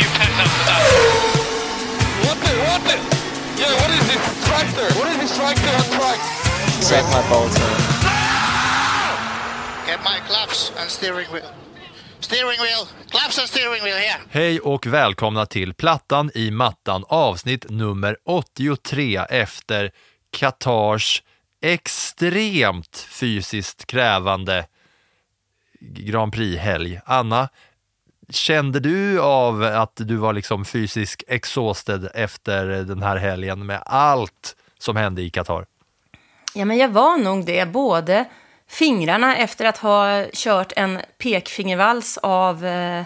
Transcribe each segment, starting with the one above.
You picked up that. What the, what the? Yeah, what is this tractor? What is this tractor on track? Suck my balls, man. Get my claps and steering wheel. Steering wheel. Claps and steering wheel here. Hej och välkomna till Plattan i mattan avsnitt nummer 83 efter Qatars extremt fysiskt krävande Grand Prix-helg. Anna, kände du av att du var liksom fysiskt exhausted efter den här helgen med allt som hände i Qatar? Ja, men jag var nog det. Både fingrarna efter att ha kört en pekfingervals av eh,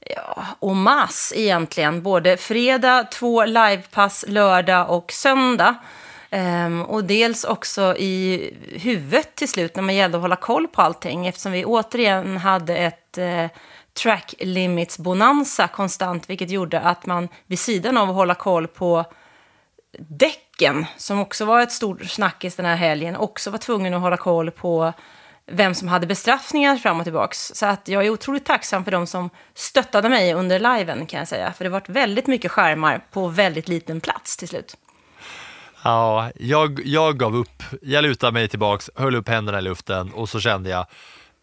ja, Omas egentligen. Både fredag, två livepass, lördag och söndag. Ehm, och dels också i huvudet till slut när man gällde att hålla koll på allting. Eftersom vi återigen hade ett eh, track limits bonanza konstant. Vilket gjorde att man vid sidan av att hålla koll på däcken, som också var ett stort snackis den här helgen, också var tvungen att hålla koll på vem som hade bestraffningar fram och tillbaks. Så att jag är otroligt tacksam för de som stöttade mig under liven kan jag säga. För det var väldigt mycket skärmar på väldigt liten plats till slut. Ja, jag, jag gav upp. Jag lutade mig tillbaks, höll upp händerna i luften och så kände jag,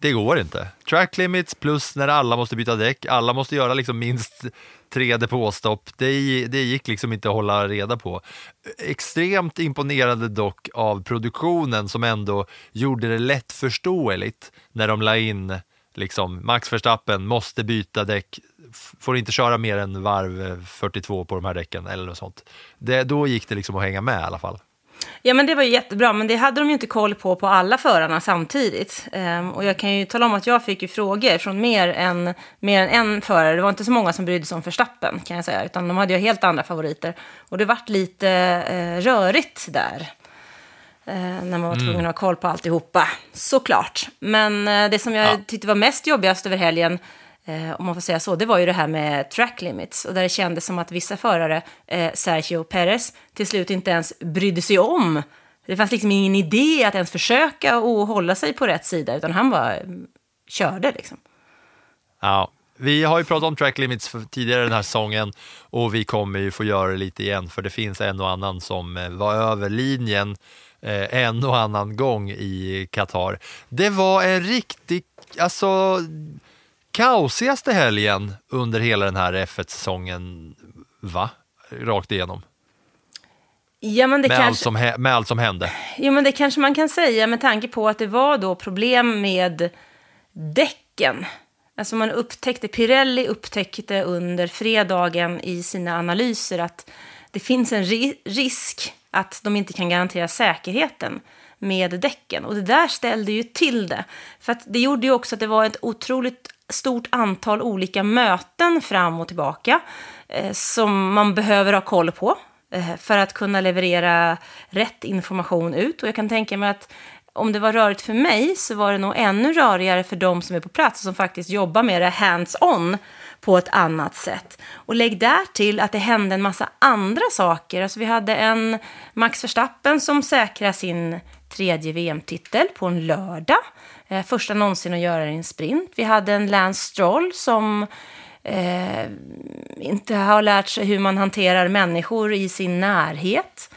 det går inte. Track limits plus när alla måste byta däck, alla måste göra liksom minst tre depåstopp. Det, det gick liksom inte att hålla reda på. Extremt imponerande dock av produktionen som ändå gjorde det lättförståeligt när de la in liksom Max Verstappen måste byta däck, får inte köra mer än varv 42 på de här däcken eller något sånt. Det, då gick det liksom att hänga med i alla fall. Ja, men det var ju jättebra, men det hade de ju inte koll på på alla förarna samtidigt. Um, och jag kan ju tala om att jag fick ju frågor från mer än, mer än en förare. Det var inte så många som brydde sig om förstappen, kan jag säga, utan de hade ju helt andra favoriter. Och det vart lite uh, rörigt där. Uh, när man var tvungen att ha koll på alltihopa, såklart. Men uh, det som jag ja. tyckte var mest jobbigast över helgen eh, Eh, om man får säga så, det var ju det här med track limits. Och där det kändes som att vissa förare, eh, Sergio Perez, till slut inte ens brydde sig om. Det fanns liksom ingen idé att ens försöka och hålla sig på rätt sida, utan han bara mm, körde liksom. Ja, vi har ju pratat om track limits tidigare den här säsongen och vi kommer ju få göra det lite igen för det finns en och annan som eh, var över linjen eh, en och annan gång i Qatar. Det var en riktig, alltså kaosigaste helgen under hela den här F1-säsongen, va? Rakt igenom. Ja, men det med, kanske... allt som, med allt som hände. Ja, men det kanske man kan säga med tanke på att det var då problem med däcken. Alltså man upptäckte, Pirelli upptäckte under fredagen i sina analyser att det finns en ri risk att de inte kan garantera säkerheten med däcken. Och det där ställde ju till det. För det gjorde ju också att det var ett otroligt stort antal olika möten fram och tillbaka eh, som man behöver ha koll på eh, för att kunna leverera rätt information ut. Och jag kan tänka mig att om det var rörigt för mig så var det nog ännu rörigare för de som är på plats och som faktiskt jobbar med det hands-on på ett annat sätt. Och lägg där till att det hände en massa andra saker. Alltså vi hade en Max Verstappen som säkrade sin tredje VM-titel på en lördag. Eh, första någonsin att göra det i en sprint. Vi hade en Lance Stroll som eh, inte har lärt sig hur man hanterar människor i sin närhet.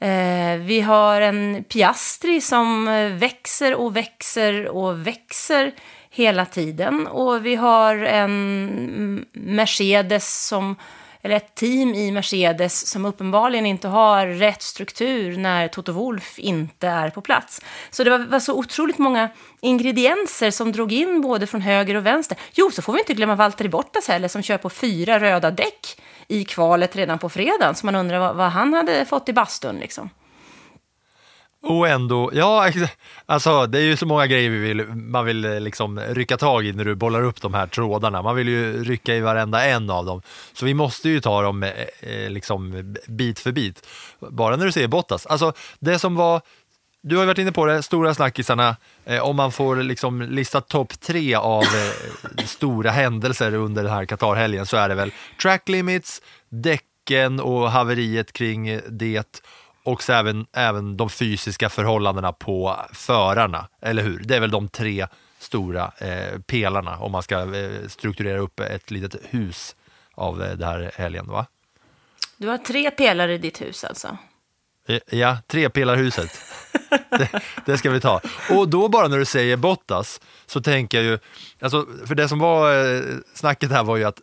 Eh, vi har en Piastri som eh, växer och växer och växer hela tiden. Och vi har en Mercedes som eller ett team i Mercedes som uppenbarligen inte har rätt struktur när Toto Wolf inte är på plats. Så det var, var, så otroligt många ingredienser som drog in både från höger och vänster. Jo, så får vi inte glömma Valtteri Bottas heller som kör på fyra röda däck i kvalet redan på fredagen. Så man undrar vad, vad han hade fått i bastun liksom. Och ändå, ja, alltså det är ju så många grejer vi vill, man vill eh, liksom rycka tag i när du bollar upp de här trådarna. Man vill ju rycka i varenda en av dem. Så vi måste ju ta dem eh, eh, liksom bit för bit. Bara när du ser Bottas. Alltså det som var, du har ju varit inne på det, stora snackisarna, eh, om man får liksom lista topp tre av eh, stora händelser under den här Qatar-helgen så är det väl track limits, däcken och haveriet kring det och så även, även de fysiska förhållandena på förarna, eller hur? Det är väl de tre stora eh, pelarna om man ska eh, strukturera upp ett litet hus av eh, det här helgen, va? Du har tre pelare i ditt hus alltså? Eh, Ja, trepelarhuset. det, det ska vi ta. Och då bara när du säger Bottas så tänker jag ju, alltså, för det som var eh, snacket här var ju att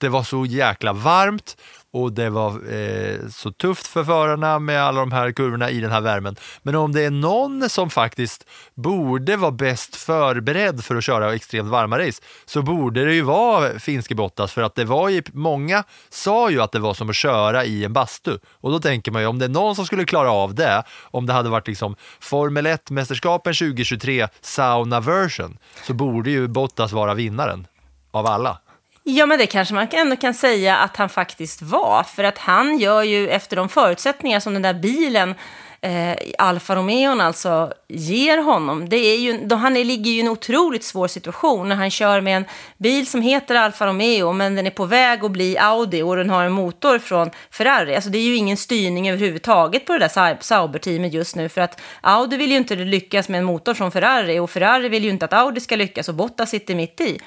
det var så jäkla varmt och det var eh, så tufft för förarna med alla de här kurvorna i den här värmen. Men om det är någon som faktiskt borde vara bäst förberedd för att köra extremt varma race så borde det ju vara finske Bottas för att det var ju, många sa ju att det var som att köra i en bastu och då tänker man ju om det är någon som skulle klara av det, om det hade varit liksom Formel 1-mästerskapen 2023 sauna version så borde ju Bottas vara vinnaren av alla. Ja, men det kanske man ändå kan säga att han faktiskt var. För att han gör ju efter de förutsättningar som den där bilen, eh, Alfa Romeo alltså, ger honom. Det är ju, då han är, ligger ju i en otroligt svår situation när han kör med en bil som heter Alfa Romeo, men den är på väg att bli Audi och den har en motor från Ferrari. Alltså det är ju ingen styrning överhuvudtaget på det där Sauber-teamet just nu, för att Audi vill ju inte lyckas med en motor från Ferrari och Ferrari vill ju inte att Audi ska lyckas och Bottas sitter mitt i.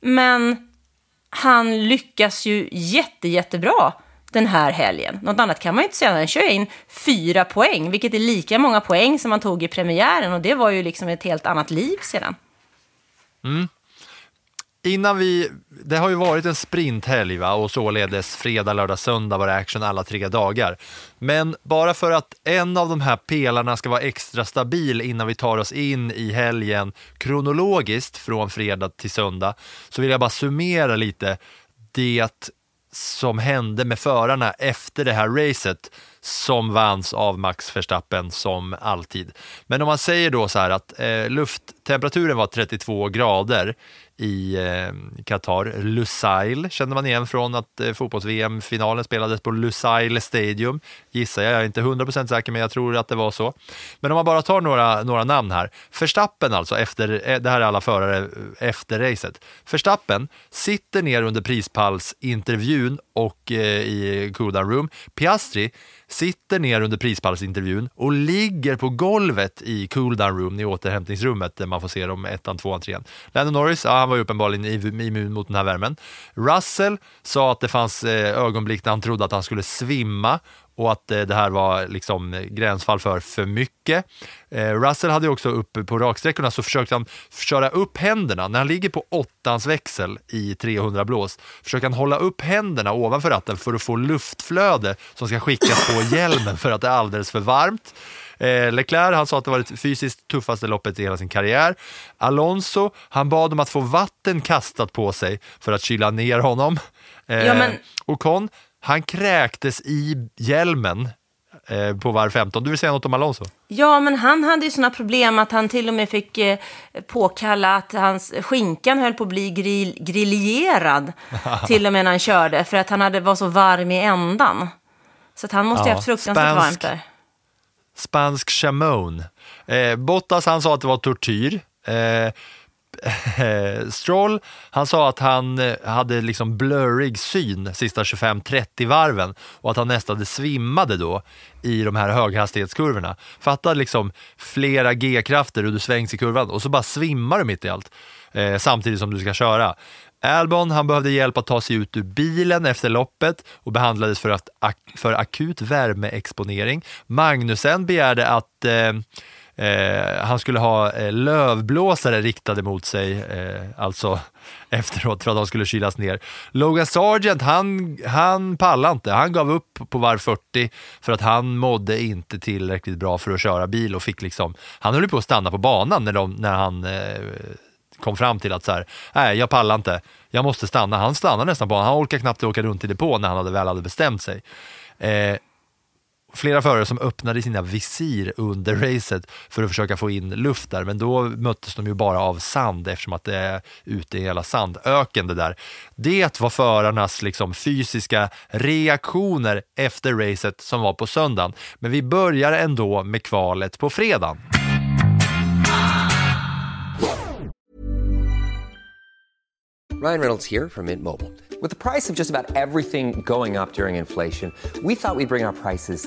Men han lyckas ju jätte, jättebra den här helgen. Något annat kan man ju inte säga. Han kör in fyra poäng, vilket är lika många poäng som han tog i premiären. Och det var ju liksom ett helt annat liv sedan. Mm. Innan vi, det har ju varit en sprinthelg va? och således fredag, lördag, söndag var det action alla tre dagar. Men bara för att en av de här pelarna ska vara extra stabil innan vi tar oss in i helgen kronologiskt från fredag till söndag så vill jag bara summera lite det som hände med förarna efter det här racet som vanns av Max Verstappen som alltid. Men om man säger då så här att eh, lufttemperaturen var 32 grader i eh, Qatar. Lusail känner man igen från att eh, fotbolls-VM-finalen spelades på Lusail Stadium. Gissar jag, jag är inte 100% säker men jag tror att det var så. Men om man bara tar några, några namn här. Verstappen alltså, efter, eh, det här är alla förare efter racet. Verstappen sitter ner under prispallsintervjun och eh, i cooldown room. Piastri sitter ner under prispallsintervjun och ligger på golvet i cooldown room i återhämtningsrummet där man får se dem ettan, tvåan, trean. Landon Norris, ja, han var ju uppenbarligen immun mot den här värmen. Russell sa att det fanns eh, ögonblick när han trodde att han skulle svimma och att eh, det här var liksom eh, gränsfall för för mycket. Eh, Russell hade också uppe på raksträckorna så försökte han köra upp händerna. När han ligger på åttans växel i 300 blås försöker han hålla upp händerna ovanför ratten för att få luftflöde som ska skickas på hjälmen för att det är alldeles för varmt. Eh, Leclerc han sa att det var det fysiskt tuffaste loppet i hela sin karriär. Alonso han bad om att få vatten kastat på sig för att kyla ner honom. Eh, Ja, men- Ocon han kräktes i hjälmen eh, på varv 15. Du vill säga något om Alonso? Ja, men han hade ju sådana problem att han till och med fick eh, påkalla att hans skinkan höll på att bli grill, griljerad till och med när han körde, för att han hade, var så varm i ändan. Så att han måste Ja, ha haft fruktansvärt spansk. varmt där. Spansk chamon. Eh, Bottas han sa att det var tortyr. Eh, Stroll, han sa att han eh, hade liksom blurrig syn sista 25-30 varven och att han nästan svimmade då i de här höghastighetskurvorna. Fatta liksom flera G-krafter och du svängs i kurvan och så bara svimmar du mitt i allt eh, samtidigt som du ska köra. Albon han behövde hjälp att ta sig ut ur bilen efter loppet och behandlades för, att, för akut värmeexponering. Magnusen begärde att eh, Eh, han skulle ha eh, lövblåsare riktade mot sig, eh, alltså efteråt för att de skulle kylas ner. Logan Sargent, han, han pallade inte. Han gav upp på varv 40 för att han mådde inte tillräckligt bra för att köra bil och fick liksom, han höll ju på att stanna på banan när, de, när han eh, kom fram till att så här, nej jag pallar inte, jag måste stanna. Han stannade nästan på banan, han orkade knappt åka runt i depå när han hade väl hade bestämt sig. Eh, flera förare som öppnade sina visir under racet för att försöka få in luft där, men då möttes de ju bara av sand eftersom att det är ute i hela sandöken det där. Det var förarnas liksom fysiska reaktioner efter racet som var på söndagen. Men vi börjar ändå med kvalet på fredagen. Ryan Reynolds here from Mint Mobile. With the price of just about everything going up during inflation, we thought we'd bring our prices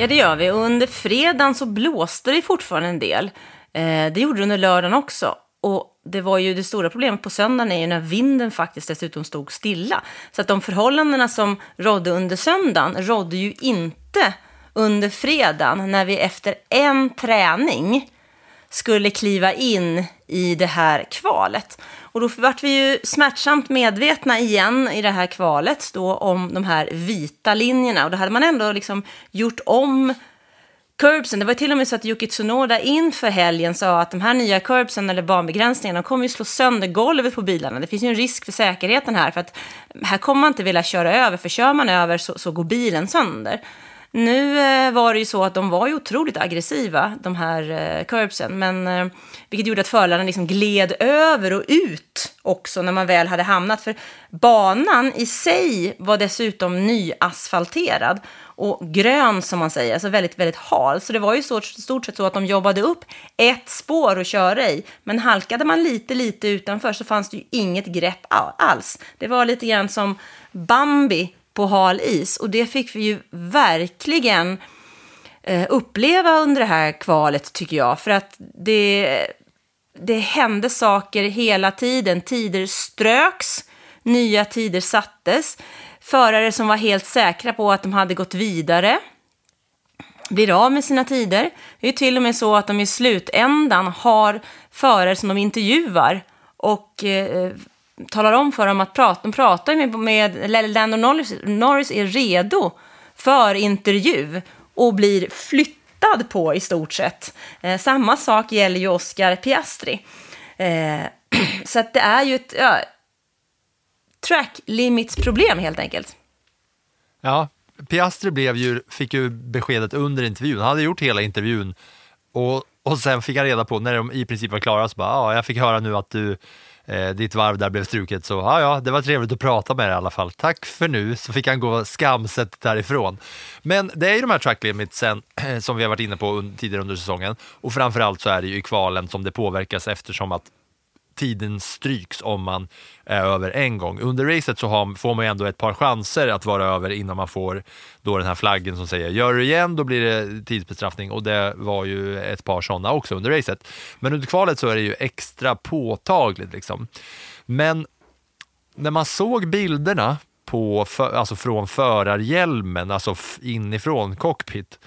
Ja, det gör vi. Och under fredagen så blåste det fortfarande en del. Eh, det gjorde det under lördagen också. Och det var ju det stora problemet på söndagen är ju när vinden faktiskt dessutom stod stilla. Så att de förhållandena som rådde under söndagen rådde ju inte under fredagen när vi efter en träning skulle kliva in i det här kvalet. Och då vart vi ju smärtsamt medvetna igen i det här kvalet då om de här vita linjerna. Och då hade man ändå liksom gjort om curbsen. Det var till och med så att Yuki Tsunoda inför helgen sa att de här nya curbsen eller banbegränsningarna kommer ju slå sönder golvet på bilarna. Det finns ju en risk för säkerheten här för att här kommer man inte vilja köra över för kör man över så, så går bilen sönder. Nu eh, var det ju så att de var ju otroligt aggressiva, de här eh, curbsen, men eh, vilket gjorde att förarna liksom gled över och ut också när man väl hade hamnat. För banan i sig var dessutom nyasfalterad och grön som man säger, alltså väldigt, väldigt hal. Så det var ju stort, stort sett så att de jobbade upp ett spår att köra i, men halkade man lite, lite utanför så fanns det ju inget grepp alls. Det var lite grann som Bambi på hal is. Och det fick vi ju verkligen eh, uppleva under det här kvalet tycker jag. För att det, det hände saker hela tiden. Tider ströks, nya tider sattes. Förare som var helt säkra på att de hade gått vidare blir av med sina tider. Det är till och med så att de i slutändan har förare som de intervjuar och eh, talar om för dem att prata, de pratar med, med Lando Norris, Norris är redo för intervju och blir flyttad på i stort sett. Eh, samma sak gäller ju Oscar Piastri. Eh, så att det är ju ett ja, track limits problem helt enkelt. Ja, Piastri blev ju, fick ju beskedet under intervjun. Han hade gjort hela intervjun och, och sen fick han reda på, när de i princip var klara, så bara, ja, jag fick höra nu att du eh, ditt varv där blev struket så ja, ja, det var trevligt att prata med dig i alla fall. Tack för nu, så fick han gå skamset därifrån. Men det är ju de här track limitsen eh, som vi har varit inne på tidigare under säsongen och framförallt så är det ju i kvalen som det påverkas eftersom att tiden stryks om man är över en gång. Under racet så har, får man ju ändå ett par chanser att vara över innan man får då den här flaggen som säger gör du igen då blir det tidsbestraffning och det var ju ett par sådana också under racet. Men under kvalet så är det ju extra påtagligt liksom. Men när man såg bilderna på, alltså från förarhjälmen, alltså inifrån cockpit,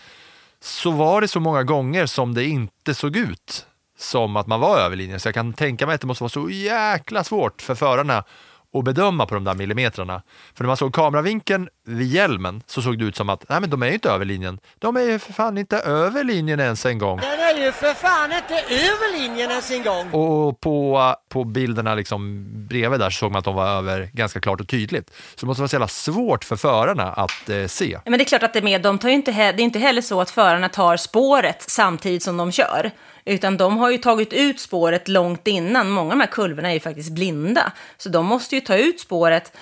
så var det så många gånger som det inte såg ut som att man var över linjen. Så jag kan tänka mig att det måste vara så jäkla svårt för förarna att bedöma på de där millimetrarna. För när man såg kameravinkeln vid hjälmen så såg det ut som att nej, men de är ju inte över linjen. De är ju för fan inte över linjen ens en gång. Den är ju för fan inte över linjen ens en gång. Och på, på bilderna liksom bredvid där såg man att de var över ganska klart och tydligt. Så det måste vara så jävla svårt för förarna att eh, se. Men det är klart att det är med. De tar inte, det är inte heller så att förarna tar spåret samtidigt som de kör. Utan de har ju tagit ut spåret långt innan. Många av de här kurvorna är ju faktiskt blinda. Så de måste ju ta ut spåret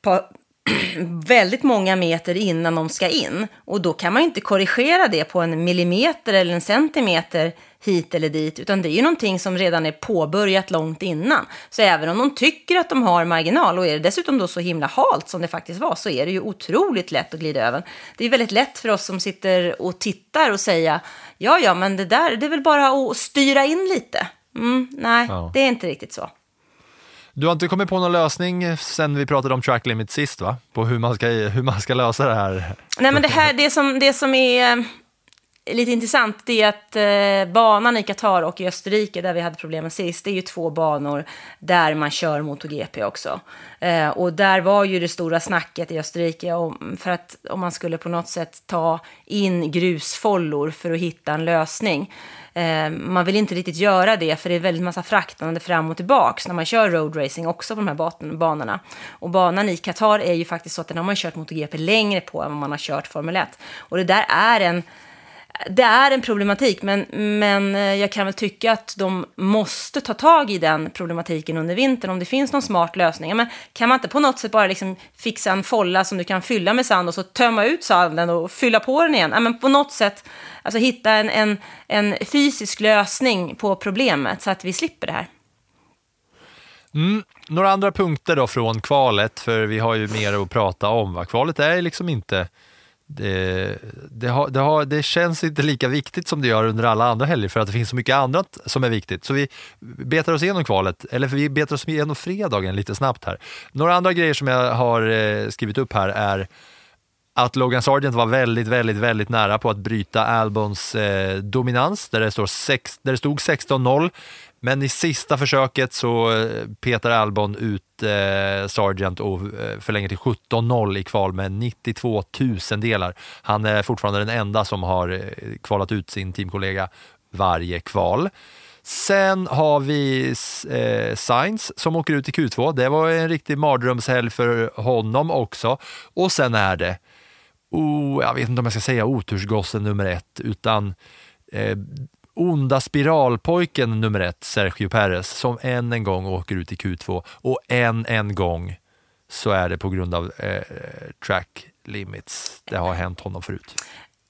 på väldigt många meter innan de ska in. Och då kan man inte korrigera det på en millimeter eller en centimeter hit eller dit, utan det är ju någonting som redan är påbörjat långt innan. Så även om de tycker att de har marginal och är det dessutom då så himla halt som det faktiskt var, så är det ju otroligt lätt att glida över. Det är väldigt lätt för oss som sitter och tittar och säga, ja, ja, men det där, det är väl bara att styra in lite. Mm, nej, ja. det är inte riktigt så. Du har inte kommit på någon lösning sen vi pratade om track limit sist, va? På hur man ska, hur man ska lösa det här? Nej, men det här, det som, det som är eh, lite intressant det är att eh, banan i Qatar och i Österrike, där vi hade problemen sist, det är ju två banor där man kör MotoGP också. Eh, och där var ju det stora snacket i Österrike om, för att om man skulle på något sätt ta in grusfollor för att hitta en lösning. Eh, man vill inte riktigt göra det, för det är väldigt massa fraktande fram och tillbaks när man kör roadracing också på de här ban- banorna. Och banan i Qatar är ju faktiskt så att den har man kört MotoGP längre på än vad man har kört Formel 1. Och det där är en det är en problematik, men, men eh, jag kan väl tycka att de måste ta tag i den problematiken under vintern om det finns någon smart lösning. Men kan man inte på något sätt bara liksom fixa en folla som du kan fylla med sand och så tömma ut sanden och fylla på den igen? men på något sätt alltså hitta en, en, en fysisk lösning på problemet så att vi slipper det här. Mm. Några andra punkter då från kvalet, för vi har ju mer att prata om. Va? Kvalet är liksom inte det, det, har, det, har, det, känns inte lika viktigt som det gör under alla andra helger för att det finns så mycket annat som är viktigt. Så vi betar oss igenom kvalet, eller vi betar oss igenom fredagen lite snabbt här. Några andra grejer som jag har eh, skrivit upp här är att Logan Sargent var väldigt, väldigt, väldigt nära på att bryta Albons eh, dominans där det, står sex, där det stod 16-0. Men i sista försöket så eh, petar Albon ut eh, Sargent och eh, förlänger till 17-0 i kval med 92 tusendelar. Han är fortfarande den enda som har eh, kvalat ut sin teamkollega varje kval. Sen har vi eh, Sainz som åker ut i Q2. Det var en riktig mardrömshelg för honom också. Och sen är det, oh, jag vet inte om jag ska säga otursgossen nummer ett, utan eh, onda spiralpojken nummer ett, Sergio Perez, som än en gång åker ut i Q2 och än en gång så är det på grund av eh, track limits. Det har hänt honom förut.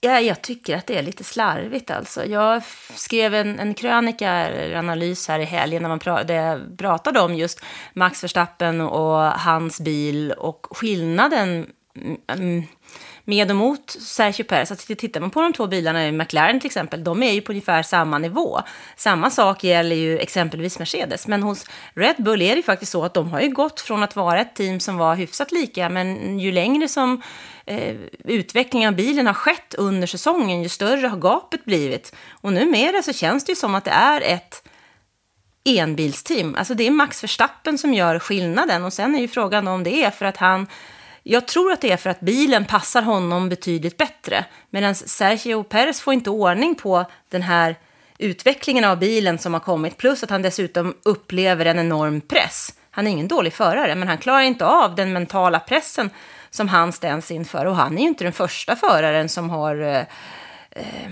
Ja, jag tycker att det är lite slarvigt alltså. Jag skrev en, en krönika, en analys här i helgen när man pra, pratade om just Max Verstappen och hans bil och skillnaden mm, mm med och mot Sergio Perez. Att tittar man på de två bilarna i McLaren till exempel, de är ju på ungefär samma nivå. Samma sak gäller ju exempelvis Mercedes. Men hos Red Bull är det ju faktiskt så att de har ju gått från att vara ett team som var hyfsat lika, men ju längre som eh, utvecklingen av bilen har skett under säsongen, ju större har gapet blivit. Och numera så känns det ju som att det är ett enbilsteam. Alltså det är Max Verstappen som gör skillnaden och sen är ju frågan om det är för att han jag tror att det är för att bilen passar honom betydligt bättre. Medan Sergio Perez får inte ordning på den här utvecklingen av bilen som har kommit. Plus att han dessutom upplever en enorm press. Han är ingen dålig förare, men han klarar inte av den mentala pressen som han ställs inför. Och han är ju inte den första föraren som har eh, eh,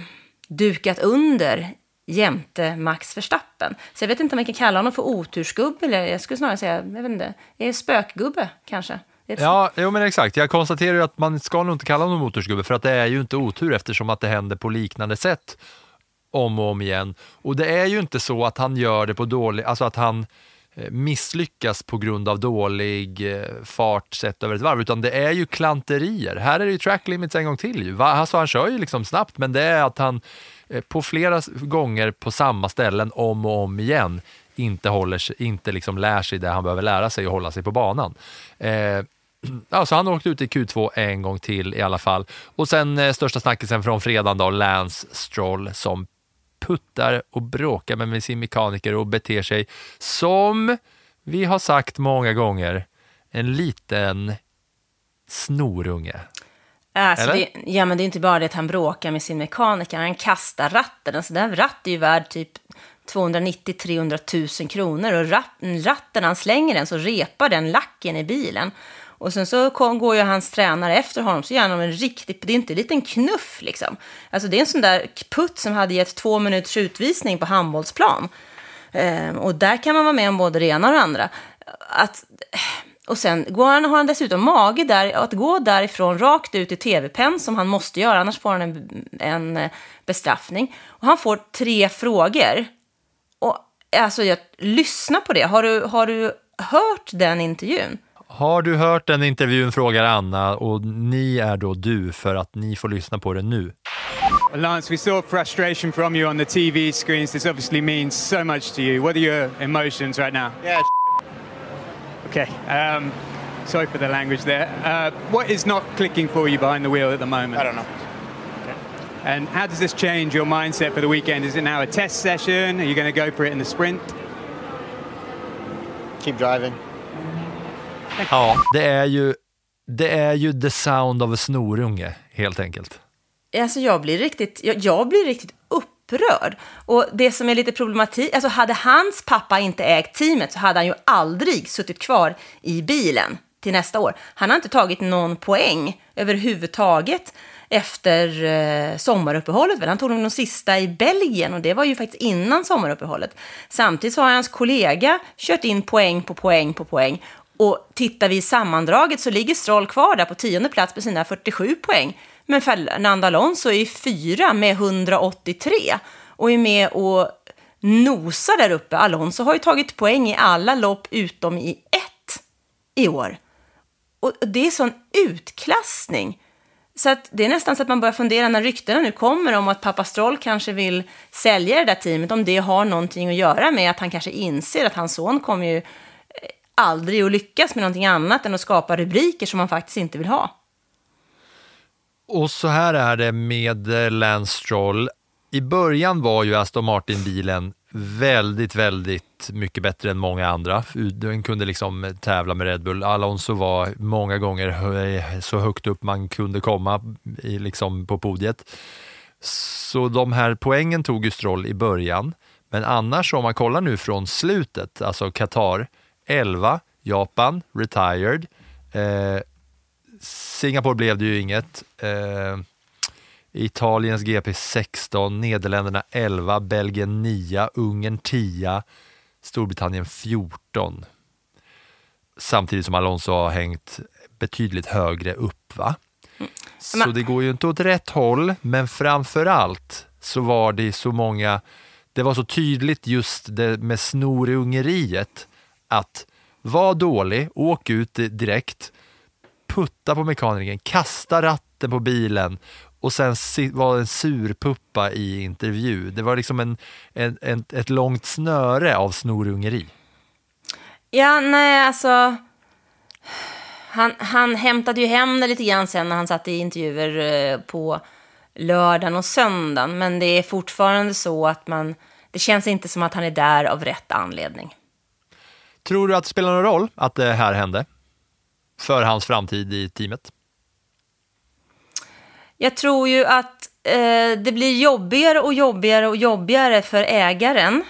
dukat under jämte Max Verstappen. Så jag vet inte om man kan kalla honom för otursgubbe, eller jag skulle snarare säga, jag vet inte, är spökgubbe kanske? Ja, jo, men exakt. Jag konstaterar ju att man ska nog inte kalla honom motorsgubbe för att det är ju inte otur eftersom att det händer på liknande sätt om och om igen. Och det är ju inte så att han gör det på dålig, alltså att han eh, misslyckas på grund av dålig eh, fart sett över ett varv, utan det är ju klanterier. Här är det ju track limits en gång till. Ju. Alltså han kör ju liksom snabbt, men det är att han eh, på flera gånger på samma ställen om och om igen inte, håller sig, inte liksom lär sig det han behöver lära sig och hålla sig på banan. Eh, Alltså han åkte ut i Q2 en gång till i alla fall. Och sen eh, största snackisen från fredagen då, Lance Stroll som puttar och bråkar med sin mekaniker och beter sig som vi har sagt många gånger, en liten snorunge. Alltså det, ja, men det är inte bara det att han bråkar med sin mekaniker, han kastar ratten. Alltså den ratt är ju värd typ 290-300 000 kronor och ratten, han slänger den så repar den lacken i bilen. Och sen så kom, går ju hans tränare efter honom, så ger han en riktig, det är inte en liten knuff liksom. Alltså det är en sån där putt som hade gett två minuters utvisning på handbollsplan. Eh, och där kan man vara med om både det ena och det andra. Att, eh, och sen går han, har han dessutom mage där, att gå därifrån rakt ut i tv-penn som han måste göra, annars får han en, en eh, bestraffning. Och han får tre frågor. Och alltså, jag, lyssna på det. Har du, har du hört den intervjun? Har du hört den intervjun frågar Anna och ni är då du för att ni får lyssna på den nu. Lance, we saw frustration from you on the TV screens. This obviously means so much to you. What are your emotions right now? Yeah. Okay. Um, sorry for the language there. Uh, what is not clicking for you behind the wheel at the moment? I don't know. And how does this change your mindset for the weekend? Is it now a test session? Are you going to go for it in the sprint? Keep driving. Ja, det är ju, det är ju the sound of a snorunge, helt enkelt. Alltså jag blir riktigt, jag, jag blir riktigt upprörd. Och det som är lite problematik, alltså hade hans pappa inte ägt teamet så hade han ju aldrig suttit kvar i bilen till nästa år. Han har inte tagit någon poäng överhuvudtaget efter eh, sommaruppehållet. Väl? Han tog de sista i Belgien och det var ju faktiskt innan sommaruppehållet. Samtidigt så har hans kollega kört in poäng på poäng på poäng. Och tittar vi i sammandraget så ligger Stroll kvar där på tionde plats med sina 47 poäng. Men Fernando Alonso är fyra med 183 och är med och nosar där uppe. Alonso har ju tagit poäng i alla lopp utom i ett i år. Och det är sån utklassning. Så att det är nästan så att man börjar fundera när ryktena nu kommer om att pappa Stroll kanske vill sälja det där teamet, om det har någonting att göra med att han kanske inser att hans son kommer ju aldrig att lyckas med någonting annat än att skapa rubriker som man faktiskt inte vill ha. Och så här är det med eh, Lance Stroll. I början var ju Aston Martin-bilen väldigt, väldigt mycket bättre än många andra. Den kunde liksom eh, tävla med Red Bull. Alonso var många gånger eh, så högt upp man kunde komma i, liksom på podiet. Så de här poängen tog ju Stroll i början. Men annars om man kollar nu från slutet, alltså Qatar 11, Japan, retired. Eh, Singapore blev det ju inget. Eh, Italiens GP 16, Nederländerna 11, Belgien 9, Ungern 10, Storbritannien 14. Samtidigt som Alonso har hängt betydligt högre upp. va? Mm. Så det går ju inte åt rätt håll, men framför allt så var det så många, det var så tydligt just det med snorungeriet att var dålig, åk ut direkt, putta på mekanikern, kasta ratten på bilen och sen var en surpuppa i intervju. Det var liksom en, en, en, ett långt snöre av snorungeri. Ja, nej, alltså... Han, han hämtade ju hem det lite grann sen när han satt i intervjuer eh, på lördagen och söndagen. Men det är fortfarande så att man... Det känns inte som att han är där av rätt anledning. Tror du att det spelar någon roll att det här hände? För hans framtid i teamet? Jag tror ju att eh, det blir jobbigare och jobbigare och jobbigare för ägaren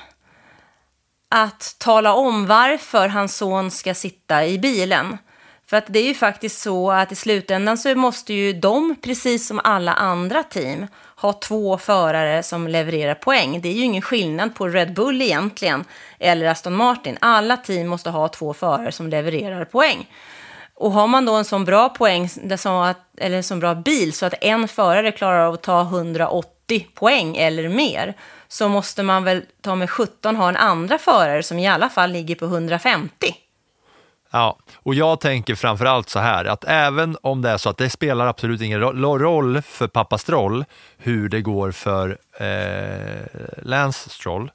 att tala om varför hans son ska sitta i bilen. För att det är ju faktiskt så att i slutändan så måste ju de, precis som alla andra team, ha två förare som levererar poäng. Det är ju ingen skillnad på Red Bull egentligen, eller Aston Martin. Alla team måste ha två förare som levererar poäng. Och har man då en sån bra poäng, eller en sån bra bil, så att en förare klarar av att ta 180 poäng eller mer, så måste man väl ta med 17 ha en andra förare som i alla fall ligger på 150. Ja, och jag tänker framförallt så här att även om det är så att det spelar absolut ingen roll för pappa Stroll hur det går för eh, Lance Stroll,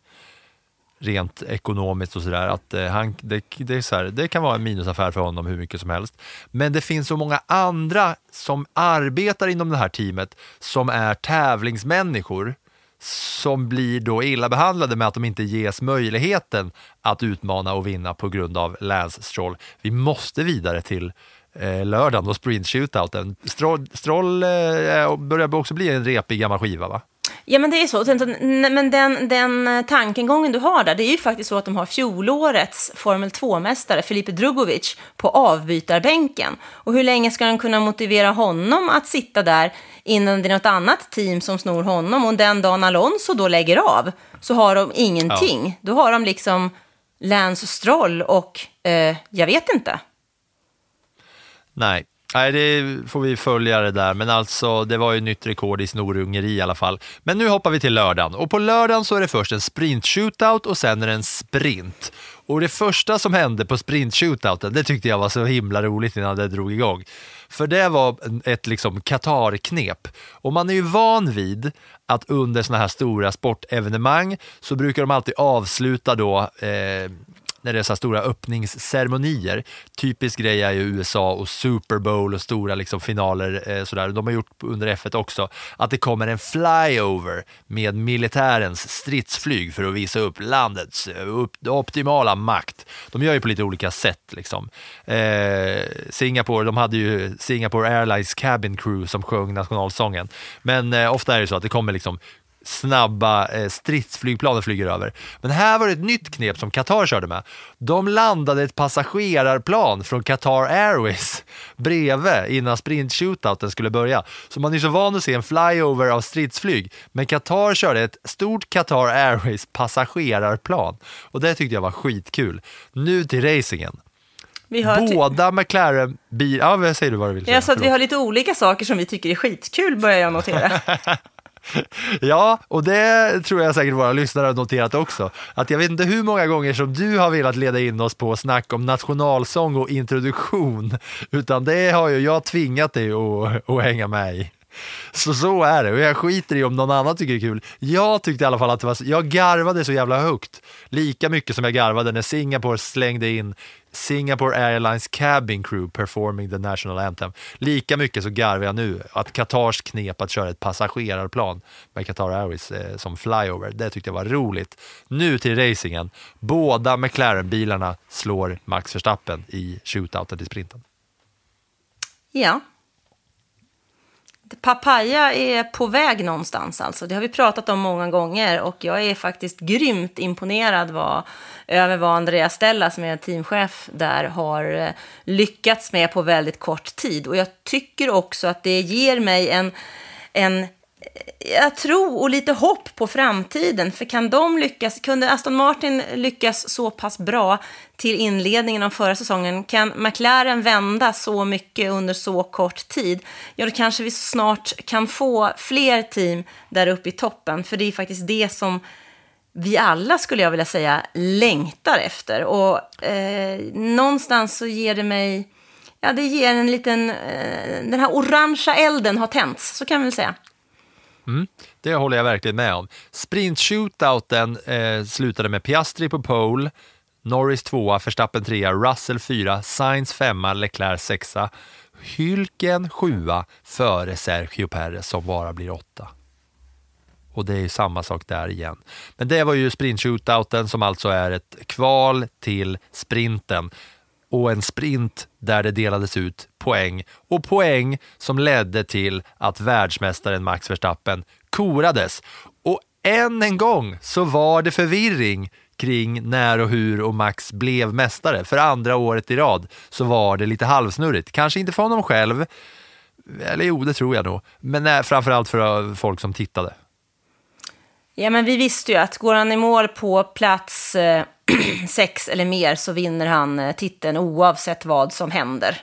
rent ekonomiskt och sådär, att eh, han, det, det, så här, det kan vara en minusaffär för honom hur mycket som helst. Men det finns så många andra som arbetar inom det här teamet som är tävlingsmänniskor som blir då illa behandlade med att de inte ges möjligheten att utmana och vinna på grund av Lance Stroll. Vi måste vidare till eh, lördagen och sprint shootouten. Stroll, Stroll eh, börjar också bli en repig gammal skiva va? Ja, men det är så. Men den, den tankegången du har där, det är ju faktiskt så att de har fjolårets Formel 2-mästare, Filipe Drugovic, på avbytarbänken. Och hur länge ska de kunna motivera honom att sitta där innan det är något annat team som snor honom? Och den dagen Alonso då lägger av så har de ingenting. Ja. Då har de liksom Lance Stroll och eh, jag vet inte. Nej, Nej, det får vi följa det där, men alltså det var ju nytt rekord i snorungeri i alla fall. Men nu hoppar vi till lördagen och på lördagen så är det först en sprint shootout och sen är det en sprint. Och det första som hände på sprint shootouten, det tyckte jag var så himla roligt innan det drog igång. För det var ett liksom Qatar-knep. Och man är ju van vid att under såna här stora sportevenemang så brukar de alltid avsluta då eh, när det är så stora öppningsceremonier. Typisk grej är ju USA och Super Bowl och stora liksom finaler. Eh, sådär. De har gjort under F1 också. Att det kommer en flyover med militärens stridsflyg för att visa upp landets eh, upp, optimala makt. De gör ju på lite olika sätt. Liksom. Eh, Singapore, de hade ju Singapore Airlines Cabin Crew som sjöng nationalsången. Men eh, ofta är det så att det kommer liksom snabba eh, stridsflygplanen flyger över. Men här var det ett nytt knep som Qatar körde med. De landade ett passagerarplan från Qatar Airways bredvid innan sprint-shootouten skulle börja. Så man är så van att se en flyover av stridsflyg. Men Qatar körde ett stort Qatar Airways passagerarplan och det tyckte jag var skitkul. Nu till racingen. Vi har Båda McLaren bil... Ja, vad säger du vad du vill säga? Ja, så att vi har lite olika saker som vi tycker är skitkul, börjar jag notera. Ja, och det tror jag säkert våra lyssnare har noterat också. Att jag vet inte hur många gånger som du har velat leda in oss på snack om nationalsång och introduktion, utan det har ju jag tvingat dig att, att hänga med i. Så så är det och jag skiter i om någon annan tycker det är kul. Jag tyckte i alla fall att det var, jag garvade så jävla högt. Lika mycket som jag garvade när Singapore slängde in Singapore Airlines Cabin Crew performing the national anthem. Lika mycket så garvar jag nu att Qatars knep att köra ett passagerarplan med Qatar Airways eh, som flyover. Det tyckte jag var roligt. Nu till racingen. Båda McLaren-bilarna slår Max Verstappen i shootouten till sprinten. Ja. Papaya är på väg någonstans alltså. Det har vi pratat om många gånger och jag är faktiskt grymt imponerad vad, över vad Andreas Stella som är teamchef där har eh, lyckats med på väldigt kort tid. Och jag tycker också att det ger mig en, en jag tror och lite hopp på framtiden. För kan de lyckas, kunde Aston Martin lyckas så pass bra till inledningen av förra säsongen, kan McLaren vända så mycket under så kort tid, ja då kanske vi snart kan få fler team där uppe i toppen. För det är faktiskt det som vi alla, skulle jag vilja säga, längtar efter. Och eh, någonstans så ger det mig, ja det ger en liten, eh, den här orangea elden har tänts, så kan vi väl säga. Mm, det håller jag verkligen med om. Sprint-shootouten eh, slutade med Piastri på pole, Norris tvåa, Verstappen trea, Russell fyra, Sainz femma, Leclerc sexa, Hylken sjua före Sergio Perez som bara blir åtta. Och det är ju samma sak där igen. Men det var ju sprint-shootouten som alltså är ett kval till sprinten och en sprint där det delades ut poäng och poäng som ledde till att världsmästaren Max Verstappen korades. Och än en gång så var det förvirring kring när och hur och Max blev mästare. För andra året i rad så var det lite halvsnurrigt. Kanske inte för honom själv, eller jo, det tror jag nog, men nej, framförallt för eh, folk som tittade. Ja, men vi visste ju att går han i mål på plats eh, sex eller mer så vinner han eh, titeln oavsett vad som händer.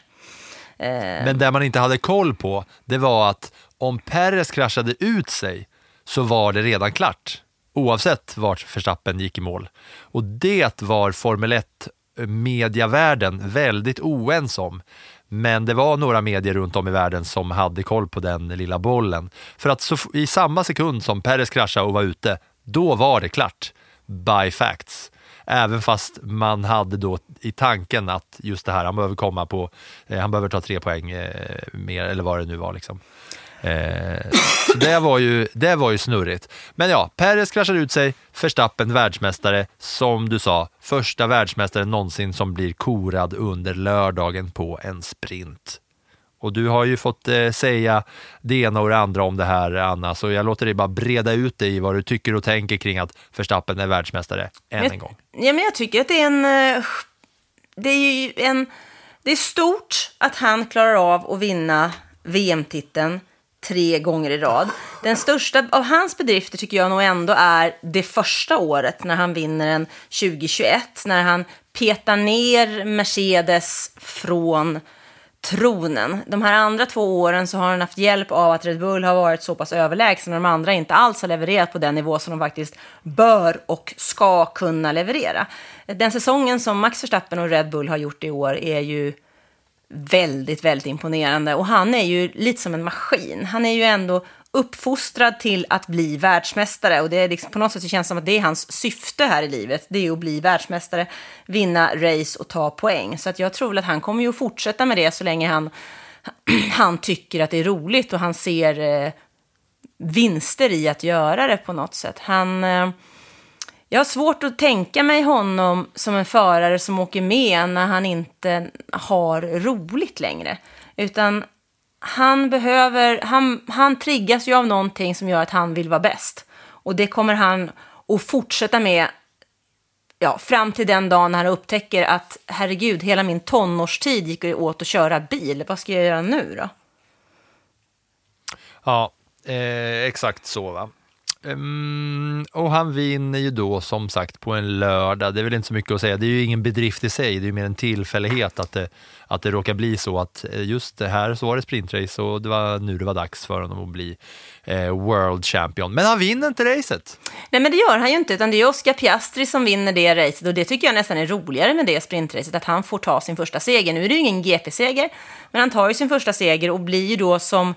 Eh, Men det man inte hade koll på, det var att om Perez kraschade ut sig så var det redan klart, oavsett vart Verstappen gick i mål. Och det var Formel 1 eh, mediavärlden väldigt oense om. Men det var några medier runt om i världen som hade koll på den lilla bollen. För att så, i samma sekund som Perez kraschade och var ute, då var det klart. By facts. Även fast man hade då i tanken att just det här, han behöver komma på, eh, han behöver ta tre poäng eh, mer, eller vad det nu var liksom. Eh, så det var, ju, det var ju snurrigt. Men ja, Perez kraschar ut sig, Verstappen världsmästare, som du sa, första världsmästaren någonsin som blir korad under lördagen på en sprint. Och du har ju fått eh, säga det ena och det andra om det här, Anna, så jag låter dig bara breda ut dig i vad du tycker och tänker kring att Verstappen är världsmästare än jag, en gång. Ja, men jag tycker att det är en... eh, Det är en... Det är stort att han klarar av att vinna VM-titeln tre gånger i rad. Den största av hans bedrifter tycker jag nog ändå är det första året när han vinner den 2021, när han petar ner Mercedes från tronen. De här andra två åren så har han haft hjälp av att Red Bull har varit så pass överlägsen och de andra inte alls har levererat på den nivå som de faktiskt bör och ska kunna leverera. Den säsongen som Max Verstappen och Red Bull har gjort i år är ju väldigt, väldigt imponerande och han är ju lite som en maskin. Han är ju ändå uppfostrad till att bli världsmästare och det är liksom, på något sätt så känns som att det är hans syfte här i livet. Det är att bli världsmästare, vinna race och ta poäng. Så att jag tror att han kommer ju att fortsätta med det så länge han, han tycker att det är roligt och han ser eh, vinster i att göra det på något sätt. Han... Eh, jag har svårt att tänka mig honom som en förare som åker med när han inte har roligt längre. Utan han behöver, han, han triggas ju av någonting som gör att han vill vara bäst. Och det kommer han att fortsätta med ja, fram till den dagen när han upptäcker att herregud, hela min tonårstid gick åt att köra bil. Vad ska jag göra nu då? Ja, eh, exakt så va. Ehm, och han vinner ju då som sagt på en lördag. Det är väl inte så mycket att säga. Det är ju ingen bedrift i sig. Det är ju mer en tillfällighet att det, att det råkar bli så att eh, just det här så var det sprintrace och det var nu det var dags för honom att bli eh, World Champion. Men han vinner inte racet. Nej, men det gör han ju inte, utan det är Oscar Piastri som vinner det racet och det tycker jag nästan är roligare med det sprintracet, att han får ta sin första seger. Nu är det ju ingen GP-seger, men han tar ju sin första seger och blir ju då som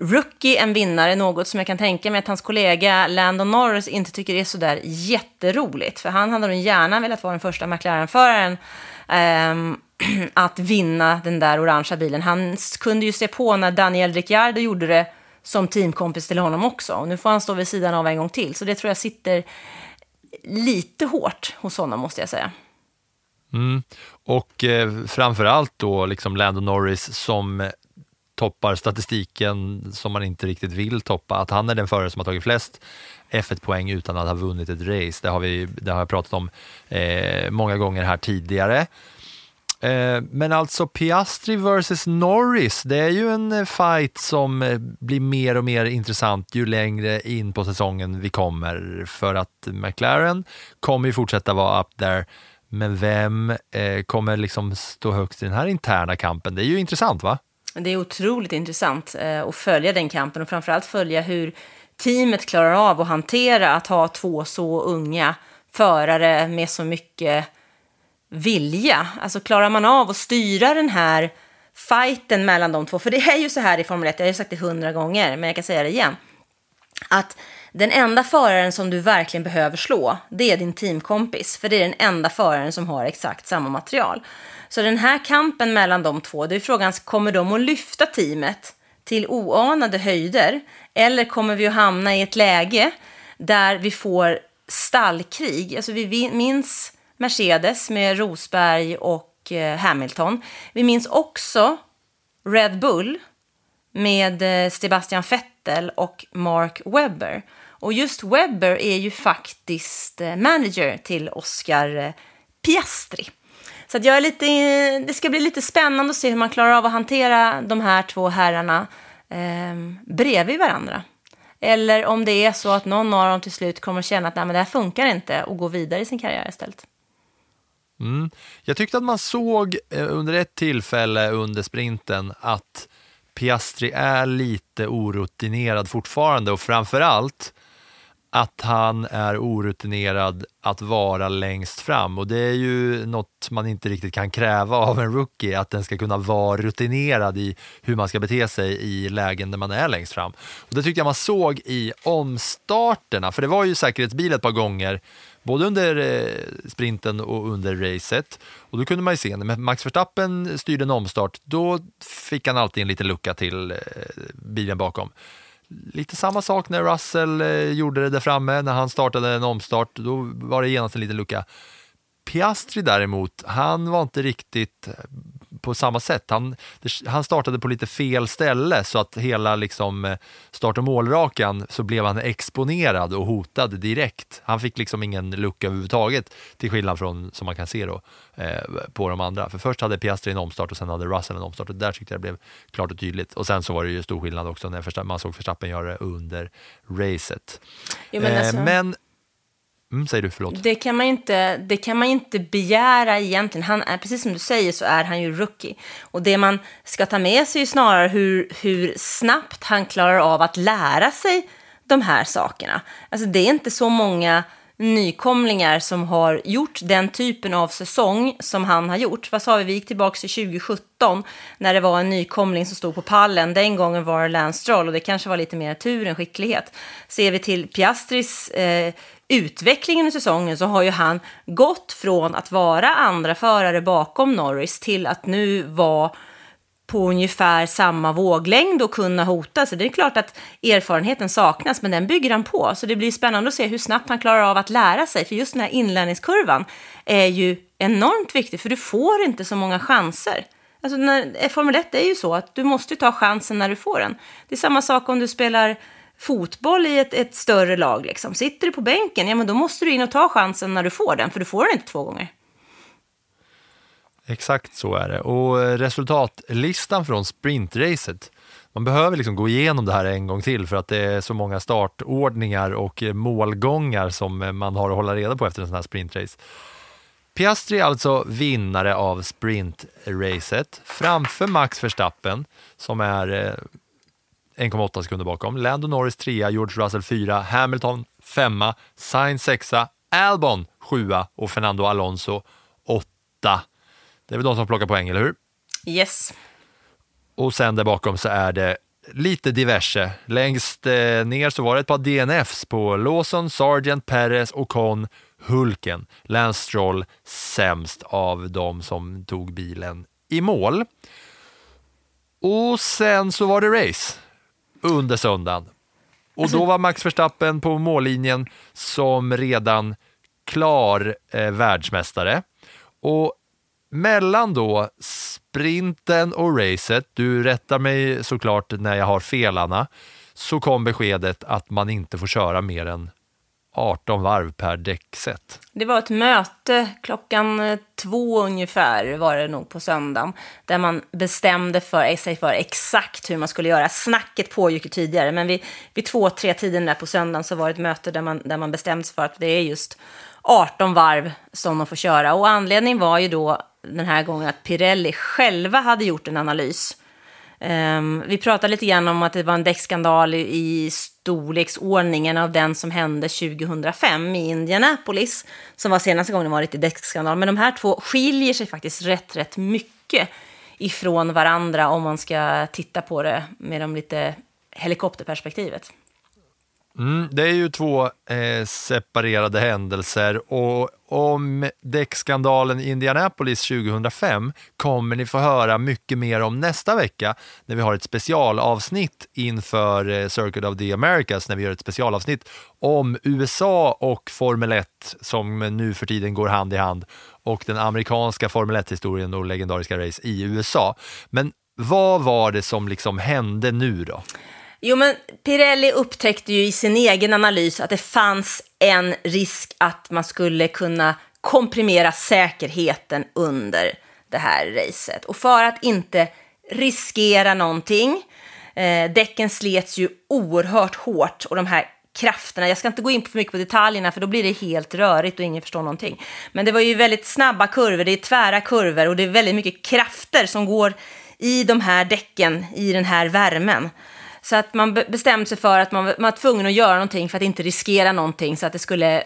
rookie en vinnare, något som jag kan tänka mig att hans kollega Landon Norris inte tycker är sådär jätteroligt. För han hade nog gärna velat vara den första McLaren-föraren um, att vinna den där orangea bilen. Han kunde ju se på när Daniel Ricciardo gjorde det som teamkompis till honom också. Och nu får han stå vid sidan av en gång till. Så det tror jag sitter lite hårt hos honom, måste jag säga. Mm. Och eh, framför allt då liksom Lando Norris som toppar statistiken som man inte riktigt vill toppa. Att han är den förare som har tagit flest F1-poäng utan att ha vunnit ett race. Det har, vi, det har jag pratat om eh, många gånger här tidigare. Eh, men alltså Piastri versus Norris, det är ju en eh, fight som eh, blir mer och mer intressant ju längre in på säsongen vi kommer. För att McLaren kommer ju fortsätta vara up there. Men vem eh, kommer liksom stå högst i den här interna kampen? Det är ju intressant va? Det är otroligt intressant eh, att följa den kampen och framförallt följa hur teamet klarar av att hantera att ha två så unga förare med så mycket vilja. Alltså klarar man av att styra den här fighten mellan de två? För det är ju så här i Formel 1, jag har ju sagt det hundra gånger, men jag kan säga det igen. Att den enda föraren som du verkligen behöver slå, det är din teamkompis. För det är den enda föraren som har exakt samma material. Så den här kampen mellan de två, det är frågan, kommer de att lyfta teamet till oanade höjder? Eller kommer vi att hamna i ett läge där vi får stallkrig? Alltså vi minns Mercedes med Rosberg och eh, Hamilton. Vi minns också Red Bull med eh, Sebastian Vettel och Mark Webber. Och just Webber är ju faktiskt eh, manager till Oscar Piastri. Så jag är lite, det ska bli lite spännande att se hur man klarar av att hantera de här två herrarna eh, bredvid varandra. Eller om det är så att någon av dem till slut kommer att känna att Nej, men det här funkar inte och gå vidare i sin karriär istället. Mm. Jag tyckte att man såg eh, under ett tillfälle under sprinten att Piastri är lite orutinerad fortfarande och framförallt att han är orutinerad att vara längst fram och det är ju något man inte riktigt kan kräva av en rookie, att den ska kunna vara rutinerad i hur man ska bete sig i lägen där man är längst fram. Och det tyckte jag man såg i omstarterna, för det var ju säkerhetsbil ett par gånger, både under eh, sprinten och under racet. Och då kunde man ju se, när Max Verstappen styrde en omstart, då fick han alltid en liten lucka till eh, bilen bakom. Lite samma sak när Russell eh, gjorde det där framme, när han startade en omstart, då var det genast en liten lucka. Piastri däremot, han var inte riktigt eh, på samma sätt. Han, han startade på lite fel ställe så att hela liksom eh, start och målrakan så blev han exponerad och hotad direkt. Han fick liksom ingen lucka överhuvudtaget till skillnad från som man kan se då eh, på de andra. För först hade Piastri en omstart och sen hade Russell en omstart och där tyckte jag det blev klart och tydligt. Och sen så var det ju stor skillnad också när man såg Verstappen göra det under racet. Jo, men, alltså... men Mm, säger du, förlåt. Det kan, man inte, det kan man inte begära egentligen. Han är, precis som du säger så är han ju rookie. Och det man ska ta med sig är snarare hur, hur snabbt han klarar av att lära sig de här sakerna. Alltså det är inte så många nykomlingar som har gjort den typen av säsong som han har gjort. Vad sa vi, vi gick tillbaka till 2017 när det var en nykomling som stod på pallen. Den gången var det Lance Stroll och det kanske var lite mer tur än skicklighet. Ser vi till Piastris eh, utvecklingen i säsongen så har ju han gått från att vara andra förare bakom Norris till att nu vara på ungefär samma våglängd och kunna hota. Så det är klart att erfarenheten saknas, men den bygger han på. Så det blir spännande att se hur snabbt han klarar av att lära sig. För just den här inlärningskurvan är ju enormt viktig, för du får inte så många chanser. Alltså när, Formel 1 är ju så att du måste ta chansen när du får den. Det är samma sak om du spelar fotboll i ett, ett större lag. Liksom. Sitter du på bänken, ja men då måste du in och ta chansen när du får den, för du får den inte två gånger. Exakt så är det. Och eh, resultatlistan från sprintracet, man behöver liksom gå igenom det här en gång till för att det är så många startordningar och eh, målgångar som eh, man har att hålla reda på efter en sån här sprintrace. Piastri är alltså vinnare av sprintracet framför Max Verstappen som är 1,8 eh, sekunder bakom. Lando Norris 3, George Russell 4, Hamilton 5, Sainz 6, Albon 7 och Fernando Alonso 8. Det är väl de som plockar poäng, eller hur? Yes. Och sen där bakom så är det lite diverse. Längst eh, ner så var det ett par DNFs på Lawson, Sargent, Perez, Ocon, Hulken. Lance Stroll sämst av de som tog bilen i mål. Och sen så var det race under söndagen. Och då var Max Verstappen på mållinjen som redan klar eh, världsmästare. Och mellan då sprinten och racet, du rättar mig såklart när jag har felarna, så kom beskedet att man inte får köra mer än 18 varv per däckset. Det var ett möte klockan eh, två ungefär var det nog på söndagen där man bestämde för eh, sig för exakt hur man skulle göra. Snacket pågick ju tidigare men vid, vid två, tre tiden där på söndagen så var det ett möte där man, där man bestämde sig för att det är just 18 varv som de får köra. Och anledningen var ju då den här gången att Pirelli själva hade gjort en analys. Um, vi pratade lite grann om att det var en däckskandal i, storleksordningen av den som hände 2005 i Indianapolis, som var senaste gången det var lite däckskandal. Men de här två skiljer sig faktiskt rätt, rätt mycket ifrån varandra om man ska titta på det med de lite helikopterperspektivet. Mm, det är ju två eh, separerade händelser och om däckskandalen i Indianapolis 2005 kommer ni få höra mycket mer om nästa vecka när vi har ett specialavsnitt inför eh, Circuit of the Americas, när vi gör ett specialavsnitt om USA och Formel 1 som nu för tiden går hand i hand och den amerikanska Formel 1-historien och legendariska race i USA. Men vad var det som liksom hände nu då? Jo, men Pirelli upptäckte ju i sin egen analys att det fanns en risk att man skulle kunna komprimera säkerheten under det här racet. Och för att inte riskera någonting, eh, däcken slets ju oerhört hårt och de här krafterna, jag ska inte gå in för mycket på detaljerna för då blir det helt rörigt och ingen förstår någonting. Men det var ju väldigt snabba kurvor, det är tvära kurvor och det är väldigt mycket krafter som går i de här däcken, i den här värmen. Så att man bestämde sig för att man, man var tvungen att göra någonting för att inte riskera någonting så att det skulle,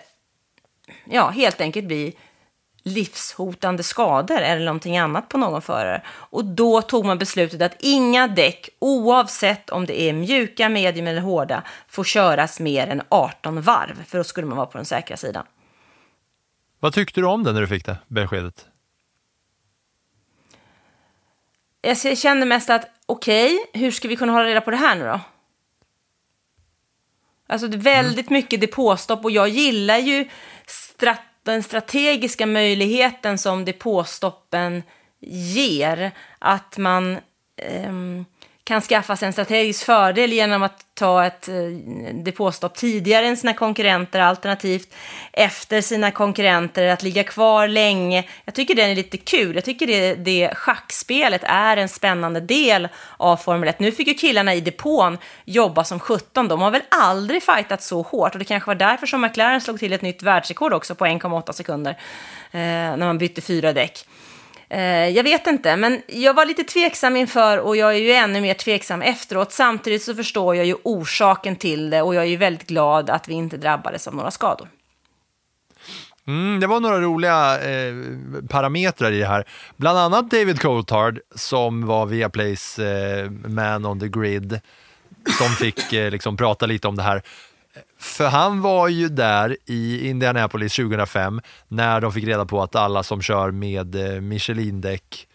ja, helt enkelt bli livshotande skador eller någonting annat på någon förare. Och då tog man beslutet att inga däck, oavsett om det är mjuka, medium eller hårda, får köras mer än 18 varv, för då skulle man vara på den säkra sidan. Vad tyckte du om det när du fick det beskedet? Jag kände mest att okej, okay, hur ska vi kunna hålla reda på det här nu då? Alltså det är väldigt mm. mycket depåstopp och jag gillar ju strat den strategiska möjligheten som depåstoppen ger. Att man um, kan skaffa sig en strategisk fördel genom att ta ett eh, depåstopp tidigare än sina konkurrenter, alternativt efter sina konkurrenter, att ligga kvar länge. Jag tycker den är lite kul. Jag tycker det, det schackspelet är en spännande del av Formel 1. Nu fick ju killarna i depån jobba som 17. De har väl aldrig fightat så hårt och det kanske var därför som McLaren slog till ett nytt världsrekord också på 1,8 sekunder eh, när man bytte fyra däck. Eh, jag vet inte, men jag var lite tveksam inför och jag är ju ännu mer tveksam efteråt. Samtidigt så förstår jag ju orsaken till det och jag är ju väldigt glad att vi inte drabbades av några skador. Mm, det var några roliga eh, parametrar i det här. Bland annat David Coulthard som var Viaplays eh, man on the grid som fick eh, liksom prata lite om det här. För han var ju där i Indianapolis 2005 när de fick reda på att alla som kör med eh, Michelin-däck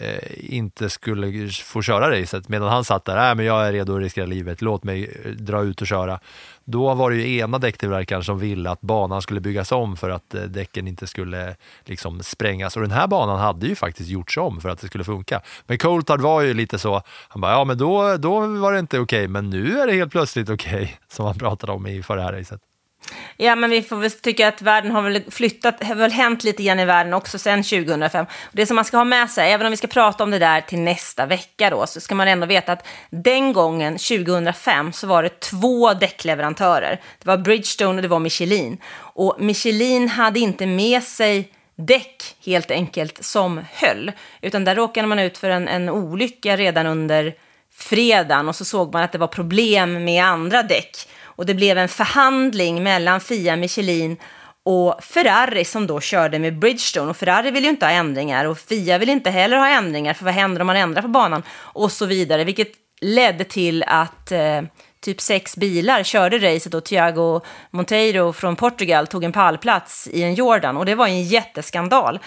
eh, inte skulle få köra racet medan han satt där, äh, men jag är redo att riskera livet, låt mig eh, dra ut och köra. Då var det ju ena däcktillverkaren som ville att banan skulle byggas om för att eh, däcken inte skulle liksom sprängas och den här banan hade ju faktiskt gjorts om för att det skulle funka. Men Coulthard var ju lite så, han bara, ja men då, då var det inte okej, men nu är det helt plötsligt okej, som han pratade om i förra racet. Ja, men vi får väl tycka att världen har väl flyttat, har väl hänt lite grann i världen också sedan 2005. Och det som man ska ha med sig, även om vi ska prata om det där till nästa vecka då, så ska man ändå veta att den gången, 2005, så var det två däckleverantörer. Det var Bridgestone och det var Michelin. Och Michelin hade inte med sig däck helt enkelt som höll, utan där råkade man ut för en, en olycka redan under fredagen och så såg man att det var problem med andra däck och det blev en förhandling mellan Fia Michelin och Ferrari som då körde med Bridgestone. Och Ferrari vill ju inte ha ändringar och Fia vill inte heller ha ändringar, för vad händer om man ändrar på banan? Och så vidare, vilket ledde till att eh, typ sex bilar körde racet och Thiago Monteiro från Portugal tog en pallplats i en Jordan och det var en jätteskandal.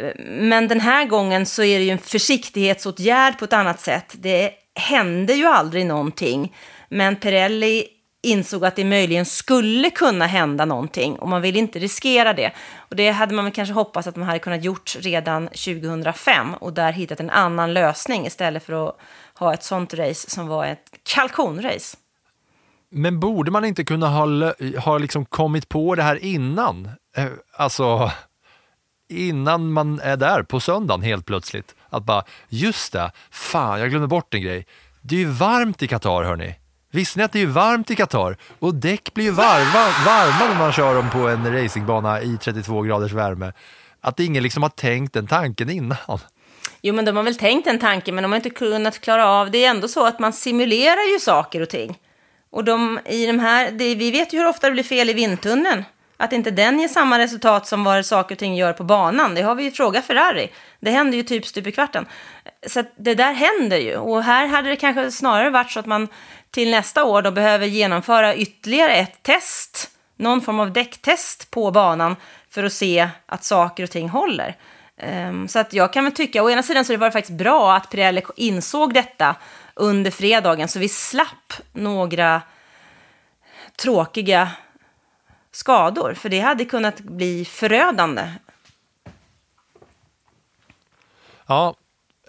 Eh, men den här gången så är det ju en försiktighetsåtgärd på ett annat sätt. Det hände ju aldrig någonting, men Pirelli insåg att det möjligen skulle kunna hända någonting och man vill inte riskera det. Och det hade man väl kanske hoppats att man hade kunnat gjort redan 2005 och där hittat en annan lösning istället för att ha ett sånt race som var ett kalkonrace. Men borde man inte kunna ha, ha liksom kommit på det här innan? Eh, alltså, innan man är där på söndagen helt plötsligt. Att bara, just det, fan jag glömde bort en grej. Det är ju varmt i Qatar hörni. Visste ni att det är varmt i Qatar? Och däck blir ju varma, varma när man kör dem på en racingbana i 32 graders värme. Att ingen liksom har tänkt den tanken innan. Jo, men de har väl tänkt en tanke, men de har inte kunnat klara av det. är ändå så att man simulerar ju saker och ting. Och de, i de här, det, vi vet ju hur ofta det blir fel i vindtunneln. Att inte den ger samma resultat som vad saker och ting gör på banan, det har vi ju frågat Ferrari. Det händer ju typ stup i kvarten. Så det där händer ju. Och här hade det kanske snarare varit så att man till nästa år då behöver genomföra ytterligare ett test, någon form av däcktest på banan för att se att saker och ting håller. Ehm, så att jag kan väl tycka, å ena sidan så det var det faktiskt bra att Pirelli insåg detta under fredagen, så vi slapp några tråkiga skador, för det hade kunnat bli förödande. Ja,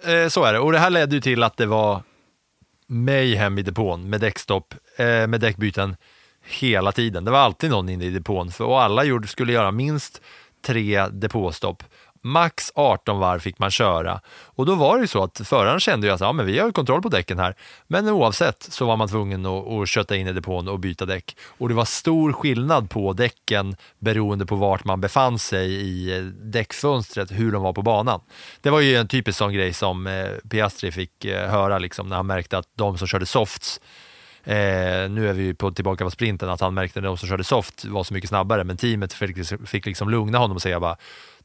eh, så är det. Och det här ledde ju till att det var mayhem i depån med däckstopp, eh, med däckbyten hela tiden. Det var alltid någon inne i depån för, och alla gjorde, skulle göra minst tre depåstopp. Max 18 varv fick man köra och då var det ju så att föraren kände ju att ja, men vi har kontroll på däcken här. Men oavsett så var man tvungen att, att kötta in i depån och byta däck. Och det var stor skillnad på däcken beroende på vart man befann sig i eh, däckfönstret, hur de var på banan. Det var ju en typisk sån grej som eh, Piastri fick eh, höra liksom, när han märkte att de som körde softs Eh, nu är vi på, tillbaka på sprinten, att han märkte att de som körde soft var så mycket snabbare, men teamet fick, liksom, fick liksom lugna honom och säga bara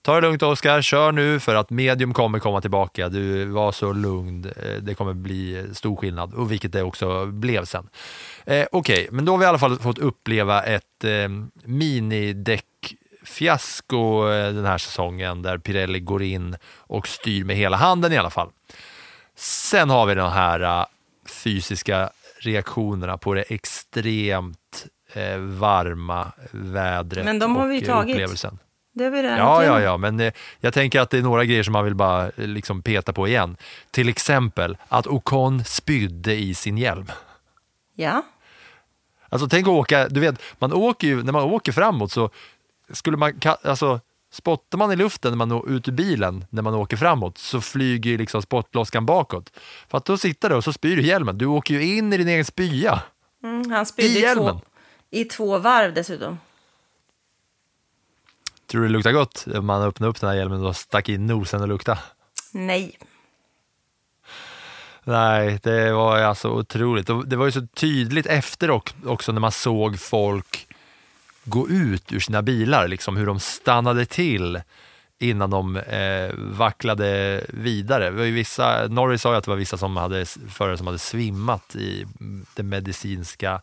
Ta det lugnt Oskar, kör nu för att medium kommer komma tillbaka. Du var så lugn, eh, det kommer bli stor skillnad, och vilket det också blev sen. Eh, Okej, okay, men då har vi i alla fall fått uppleva ett eh, minidäckfiasko eh, den här säsongen där Pirelli går in och styr med hela handen i alla fall. Sen har vi de här uh, fysiska reaktionerna på det extremt eh, varma vädret Men de har vi och tagit. upplevelsen. Det är väl ja, ja, ja, men eh, jag tänker att det är några grejer som man vill bara eh, liksom peta på igen. Till exempel att Ocon spydde i sin hjälm. Ja. Alltså tänk att åka, du vet, man åker ju, när man åker framåt så skulle man, alltså spottar man i luften när man är ut ur bilen när man åker framåt så flyger ju liksom spottloskan bakåt. För att då sitter du och så spyr du hjälmen. Du åker ju in i din egen spya. Mm, han spydde i, i, två, i två varv dessutom. Tror du det luktar gott om man öppnade upp den här hjälmen och stack in nosen och luktade? Nej. Nej, det var alltså otroligt. Det var ju så tydligt efter också när man såg folk gå ut ur sina bilar, liksom hur de stannade till innan de eh, vacklade vidare. Ju vissa, Norris sa ju att det var vissa som hade, förare som hade svimmat i det medicinska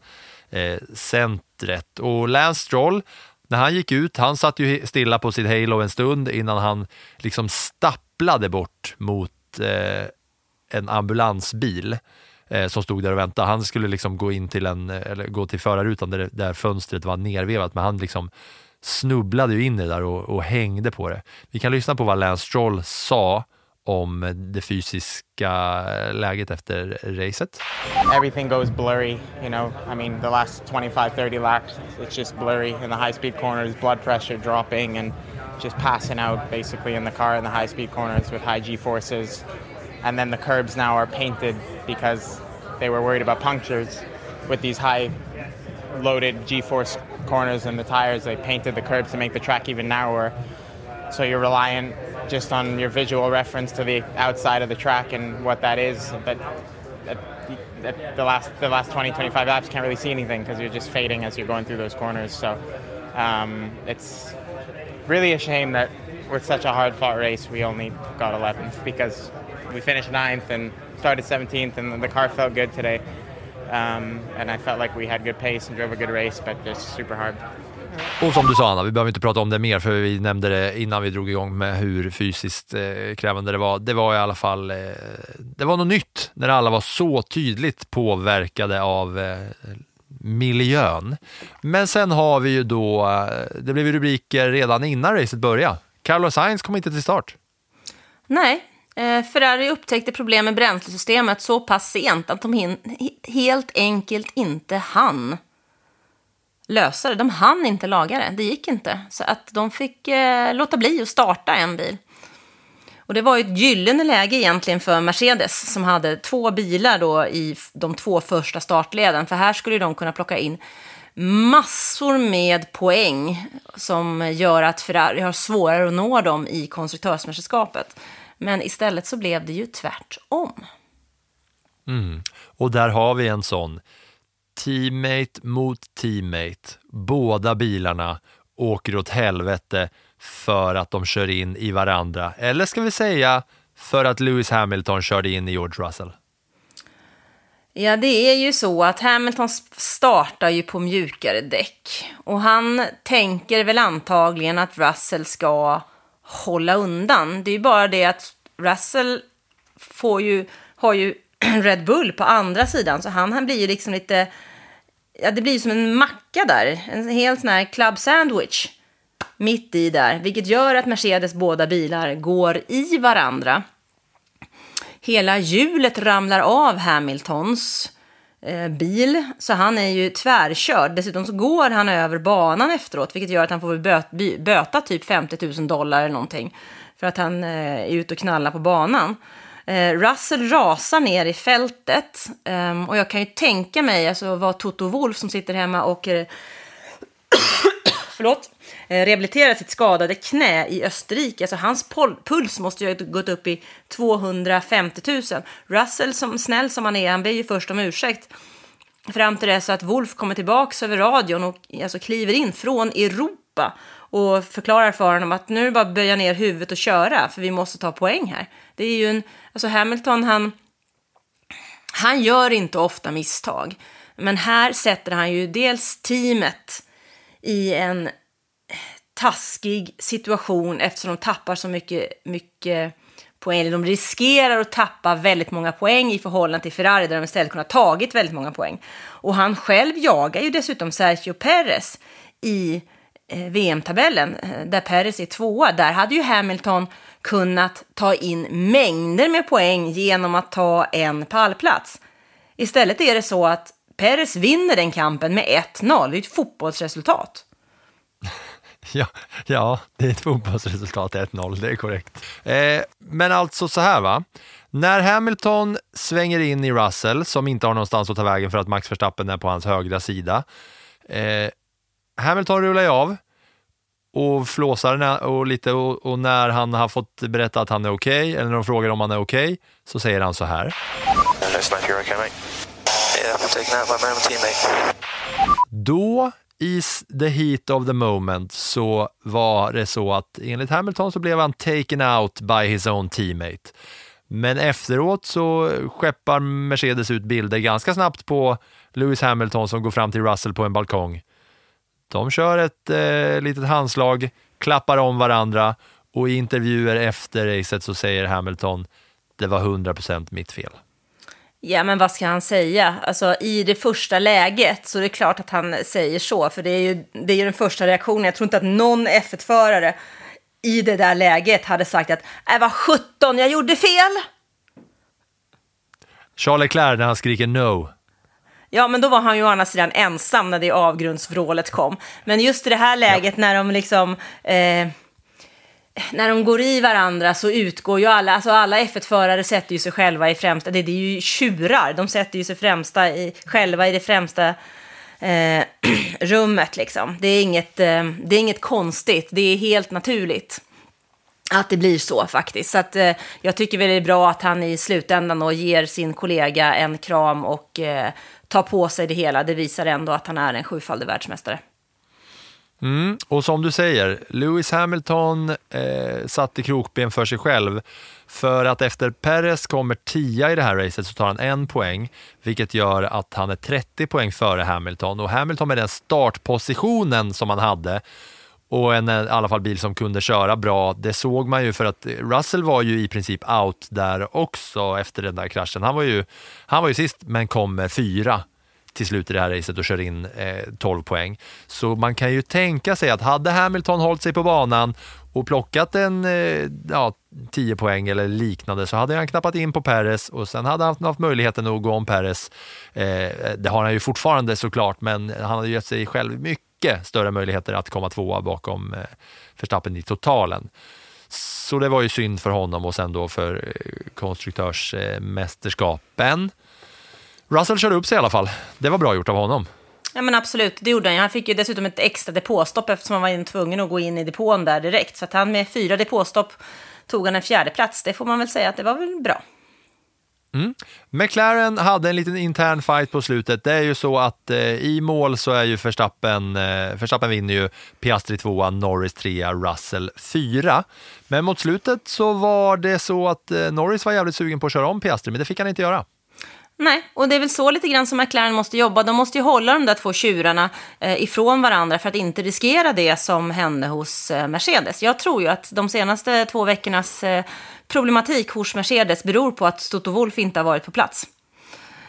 eh, centret. Och Lance Stroll, när han gick ut, han satt ju stilla på sitt Halo en stund innan han liksom stapplade bort mot eh, en ambulansbil eh, som stod där och väntade. Han skulle liksom gå in till en, eh, eller gå till förarrutan där, där fönstret var nervevat, men han liksom snubblade ju in i det där och, och hängde på det. Vi kan lyssna på vad Lance Stroll sa om det fysiska läget efter racet. Everything goes blurry, you know. I mean, the last 25-30 laps, it's just blurry in the high-speed corners, blood pressure dropping and just passing out basically in the car in the high-speed corners with high G-forces. And then the curbs now are painted because they were worried about punctures with these high loaded G-force corners and the tires. They painted the curbs to make the track even narrower. So you're relying just on your visual reference to the outside of the track and what that is. But the last the last 20 25 laps can't really see anything because you're just fading as you're going through those corners. So um, it's really a shame that with such a hard fought race we only got 11th because we finished ninth and started 17th and the car felt good today. Um, and I felt like we had good pace and drove a good race, but just super hard. Och som du sa Anna, vi behöver inte prata om det mer för vi nämnde det innan vi drog igång med hur fysiskt eh, krävande det var. Det var i alla fall, eh, det var något nytt när alla var så tydligt påverkade av eh, miljön. Men sen har vi ju då, eh, det blev rubriker redan innan racet började. Carlos Sainz kom inte till start. Nej, eh, Ferrari upptäckte problem med bränslesystemet så pass sent att de helt enkelt inte hann lösa det. De hann inte laga det, det gick inte. Så att de fick eh, låta bli att starta en bil. Och det var ju ett gyllene läge egentligen för Mercedes som hade två bilar då i de två första startleden. För här skulle de kunna plocka in massor med poäng som gör att Ferrari har svårare att nå dem i konstruktörsmästerskapet. Men istället så blev det ju tvärtom. Mm. Och där har vi en sån teammate mot teammate. Båda bilarna åker åt helvete för att de kör in i varandra. Eller ska vi säga för att Lewis Hamilton körde in i George Russell. Ja, det är ju så att Hamilton startar ju på mjukare däck. Och han tänker väl antagligen att Russell ska hålla undan. Det är ju bara det att Russell får ju, har ju Red Bull på andra sidan, så han, han blir ju liksom lite... Ja, det blir som en macka där. En helt sån här club sandwich mitt i där, vilket gör att Mercedes båda bilar går i varandra. Hela hjulet ramlar av Hamiltons eh, bil, så han är ju tvärkörd. Dessutom så går han över banan efteråt, vilket gör att han får böt, böta typ 50 000 dollar eller någonting för att han eh, är ute och knallar på banan. Eh, Russell rasar ner i fältet um, och jag kan ju tänka mig alltså, vad Toto Wolf som sitter hemma och eh, förlåt, eh, rehabiliterar sitt skadade knä i Österrike. Alltså hans puls måste ju ha gått upp i 250 000. Russell, som snäll som han är, han ber ju först om ursäkt fram till det så att Wolf kommer tillbaka över radion och alltså, kliver in från Europa och förklarar för honom att nu är det bara att böja ner huvudet och köra för vi måste ta poäng här. Det är ju en, alltså Hamilton han, han gör inte ofta misstag. Men här sätter han ju dels teamet i en taskig situation eftersom de tappar så mycket, mycket poäng. De riskerar att tappa väldigt många poäng i förhållande till Ferrari där de istället kunde ha tagit väldigt många poäng. Och han själv jagar ju dessutom Sergio Perez i Eh, VM-tabellen eh, där Perez är tvåa. Där hade ju Hamilton kunnat ta in mängder med poäng genom att ta en pallplats. Istället är det så att Perez vinner den kampen med 1-0. Det är ett fotbollsresultat. Ja, ja, det är ett fotbollsresultat, 1-0, det är korrekt. Eh, men alltså så här va, när Hamilton svänger in i Russell, som inte har någonstans att ta vägen för att Max Verstappen är på hans högra sida. Eh, Hamilton rullar ju av och flåsar och lite och, och, när han har fått berätta att han är okej, okay, eller när de frågar om han är okej, okay, så säger han så här. Då i the heat of the moment så var det så att enligt Hamilton så blev han taken out by his own teammate. Men efteråt så skeppar Mercedes ut bilder ganska snabbt på Lewis Hamilton som går fram till Russell på en balkong. De kör ett eh, litet handslag, klappar om varandra och i intervjuer efter racet så säger Hamilton det var 100% mitt fel. Ja, men vad ska han säga? Alltså, I det första läget så är det klart att han säger så, för det är ju, det är ju den första reaktionen. Jag tror inte att någon F1-förare i det där läget hade sagt att äh, vad 17, jag gjorde fel. Charles Leclerc när han skriker no. Ja, men då var han ju å andra sidan ensam när det avgrundsvrålet kom. Men just i det här läget ja. när de liksom... Eh, när de går i varandra så utgår ju alla, alltså alla F1-förare sätter ju sig själva i främsta, det, det är ju tjurar, de sätter ju sig främsta i, själva i det främsta eh, rummet liksom. Det är, inget, eh, det är inget konstigt, det är helt naturligt att det blir så faktiskt. Så att, eh, jag tycker väl det är bra att han i slutändan då ger sin kollega en kram och eh, tar på sig det hela. Det visar ändå att han är en sjufaldig världsmästare. Mm, och som du säger, Lewis Hamilton eh, satte krokben för sig själv. För att efter Perez kommer tia i det här racet så tar han en poäng, vilket gör att han är 30 poäng före Hamilton. Och Hamilton med den startpositionen som han hade och en i alla fall bil som kunde köra bra, det såg man ju för att Russell var ju i princip out där också efter den där kraschen. Han var ju, han var ju sist men kom med fyra till slut i det här racet och kör in eh, 12 poäng. Så man kan ju tänka sig att hade Hamilton hållit sig på banan och plockat en eh, ja, 10 poäng eller liknande så hade han knappat in på Perez och sen hade han haft möjligheten att gå om Perez. Eh, det har han ju fortfarande såklart, men han hade gett sig själv mycket större möjligheter att komma tvåa bakom eh, Verstappen i totalen. Så det var ju synd för honom och sen då för eh, konstruktörsmästerskapen. Russell körde upp sig i alla fall. Det var bra gjort av honom. Ja men absolut, det gjorde han. Han fick ju dessutom ett extra depåstopp eftersom han var tvungen att gå in i depån där direkt. Så att han med fyra depåstopp tog han en fjärde plats. Det får man väl säga att det var väl bra. Mm. McLaren hade en liten intern fight på slutet. Det är ju så att eh, i mål så är ju Verstappen, eh, Verstappen vinner ju Piastri 2, Norris 3, Russell 4. Men mot slutet så var det så att eh, Norris var jävligt sugen på att köra om Piastri, men det fick han inte göra. Nej, och det är väl så lite grann som McLaren måste jobba. De måste ju hålla de där två tjurarna eh, ifrån varandra för att inte riskera det som hände hos eh, Mercedes. Jag tror ju att de senaste två veckornas eh, problematik hos Mercedes beror på att Toto Wolff inte har varit på plats.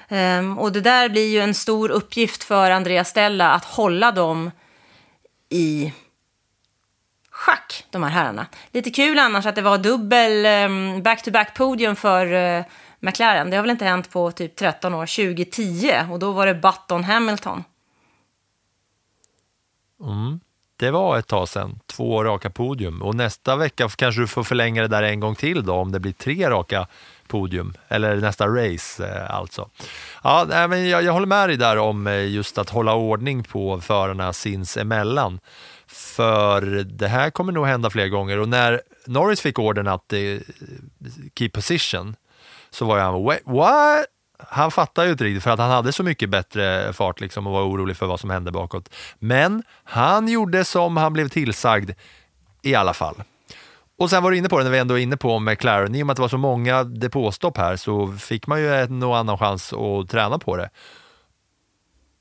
Um, och det där blir ju en stor uppgift för Andreas Stella att hålla dem i schack, de här herrarna. Lite kul annars att det var dubbel ehm, back-to-back-podium för uh, McLaren. Det har väl inte hänt på typ 13 år, 2010 och då var det Button Hamilton. Mm. Det var ett tag sedan, två raka podium och nästa vecka kanske du får förlänga det där en gång till då om det blir tre raka podium eller nästa race eh, alltså. Ja, men jag, jag håller med dig där om eh, just att hålla ordning på förarna sinsemellan. För det här kommer nog hända fler gånger och när Norris fick orden att eh, keep position så var jag what? Han fattar ju inte riktigt för att han hade så mycket bättre fart liksom och var orolig för vad som hände bakåt. Men han gjorde som han blev tillsagd i alla fall. Och sen var du inne på det när vi ändå är inne på McLaren, i och med att det var så många depåstopp här så fick man ju en och annan chans att träna på det.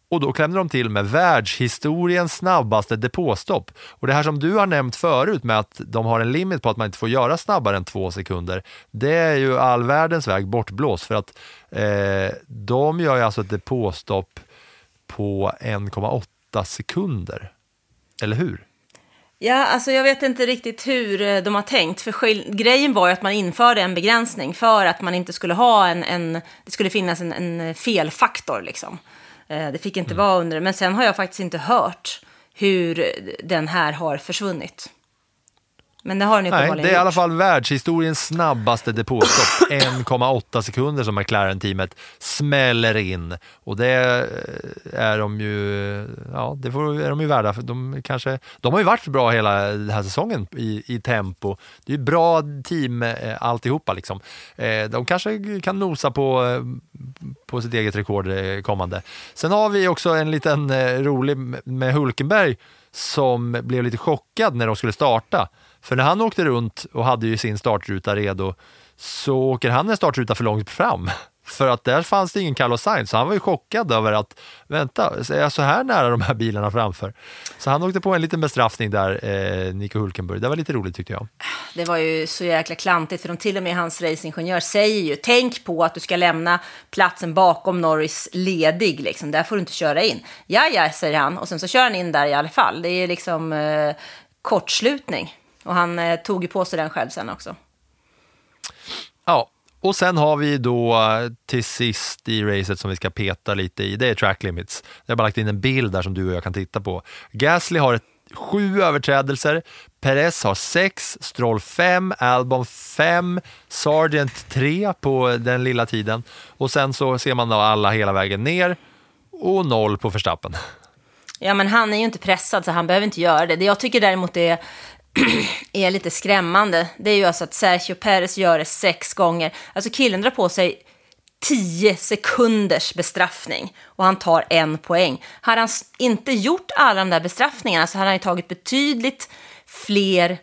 Och då klämde de till med världshistoriens snabbaste depåstopp. Och det här som du har nämnt förut med att de har en limit på att man inte får göra snabbare än två sekunder, det är ju all världens väg bortblåst för att eh, de gör ju alltså ett depåstopp på 1,8 sekunder. Eller hur? Ja, alltså jag vet inte riktigt hur eh, de har tänkt. För grejen var ju att man införde en begränsning för att man inte skulle ha en, en det skulle finnas en, en felfaktor liksom. Eh, det fick inte mm. vara under Men sen har jag faktiskt inte hört hur den här har försvunnit. Men det har ni Nej, det är i alla fall världshistoriens snabbaste depåstopp. 1,8 sekunder som McLaren-teamet smäller in. Och det är de ju, ja, det får, är de ju värda. För de, kanske, de har ju varit bra hela den här säsongen i, i tempo. Det är ju bra team eh, alltihopa. Liksom. Eh, de kanske kan nosa på, eh, på sitt eget rekord kommande. Sen har vi också en liten rolig med Hulkenberg som blev lite chockad när de skulle starta. För när han åkte runt och hade ju sin startruta redo så åker han en startruta för långt fram. För att där fanns det ingen Carlos Sainz, så han var ju chockad över att vänta, är jag så här nära de här bilarna framför? Så han åkte på en liten bestraffning där, eh, Nico Hulkenberg. Det var lite roligt tyckte jag. Det var ju så jäkla klantigt, för de till och med hans racingingenjör säger ju tänk på att du ska lämna platsen bakom Norris ledig, liksom. där får du inte köra in. Ja, ja, säger han, och sen så kör han in där i alla fall. Det är liksom eh, kortslutning. Och han eh, tog ju på sig den själv sen också. Ja, och sen har vi då eh, till sist i racet som vi ska peta lite i, det är track limits. Jag har bara lagt in en bild där som du och jag kan titta på. Gasly har ett, sju överträdelser, Perez har sex, Stroll fem, Albon fem, Sargent tre på den lilla tiden och sen så ser man då alla hela vägen ner och noll på Verstappen. Ja, men han är ju inte pressad så han behöver inte göra det. Det jag tycker däremot är, är lite skrämmande, det är ju alltså att Sergio Perez gör det sex gånger. Alltså killen drar på sig tio sekunders bestraffning och han tar en poäng. Hade han inte gjort alla de där bestraffningarna så hade han ju tagit betydligt fler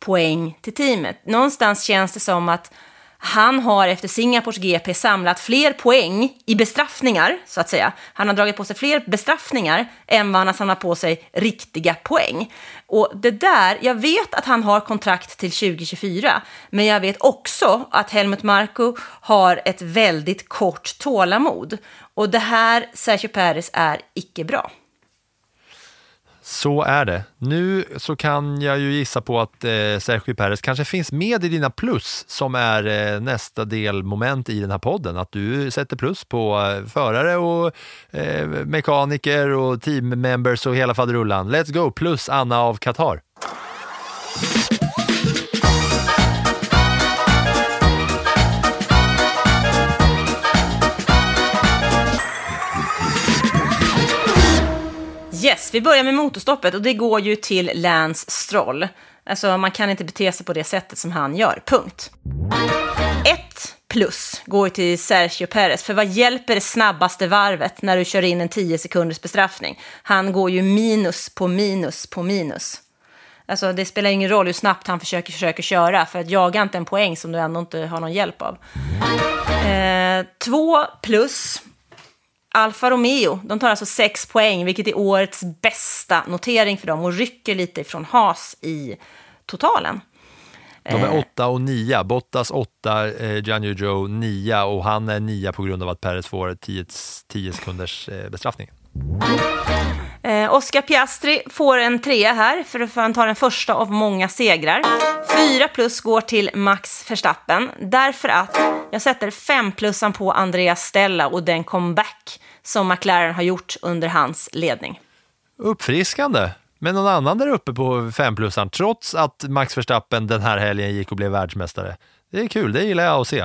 poäng till teamet. Någonstans känns det som att han har efter Singapores GP samlat fler poäng i bestraffningar, så att säga. Han har dragit på sig fler bestraffningar än vad han har samlat på sig riktiga poäng. Och det där, jag vet att han har kontrakt till 2024, men jag vet också att Helmut Marko har ett väldigt kort tålamod. Och det här, Sergio Perez, är icke bra. Så är det. Nu så kan jag ju gissa på att eh, Sergio Perez kanske finns med i dina plus som är eh, nästa delmoment i den här podden. Att du sätter plus på eh, förare och eh, mekaniker och teammembers och hela faderullan. Let's go! Plus Anna av Qatar. Yes, vi börjar med motorstoppet och det går ju till Lance Stroll. Alltså man kan inte bete sig på det sättet som han gör, punkt. Ett plus går ju till Sergio Perez, för vad hjälper det snabbaste varvet när du kör in en 10 sekunders bestraffning? Han går ju minus på minus på minus. Alltså det spelar ingen roll hur snabbt han försöker, försöker köra, för att jaga inte en poäng som du ändå inte har någon hjälp av. Eh, två plus Alfa Romeo, de tar alltså sex poäng, vilket är årets bästa notering för dem och rycker lite ifrån Haas i totalen. De är åtta och nia. Bottas åtta, eh, Gianni Joe nia och han är nia på grund av att Perez får 10, 10 sekunders eh, bestraffning. Eh, Oscar Piastri får en trea här, för att han tar den första av många segrar. Fyra plus går till Max Verstappen, därför att jag sätter femplussan på Andreas Stella och den comeback som McLaren har gjort under hans ledning. Uppfriskande med någon annan där uppe på femplussan trots att Max Verstappen den här helgen gick och blev världsmästare. Det är kul, det gillar jag att se.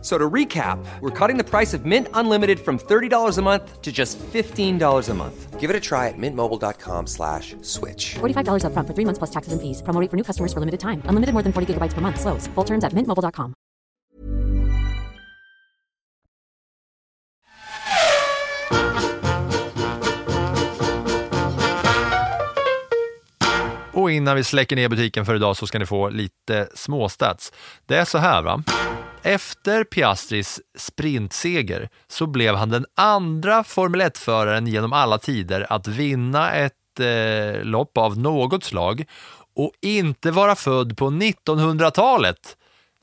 F- So to recap, we're cutting the price of Mint Unlimited from $30 a month to just $15 a month. Give it a try at mintmobile.com slash switch. $45 upfront for three months plus taxes and fees. Promo rate for new customers for limited time. Unlimited more than 40 gigabytes per month. Slows. Full terms at mintmobile.com. Och innan vi släcker ner butiken för idag så ska ni få lite småstats. Det är så här va. Efter Piastris sprintseger så blev han den andra Formel 1-föraren genom alla tider att vinna ett eh, lopp av något slag och inte vara född på 1900-talet.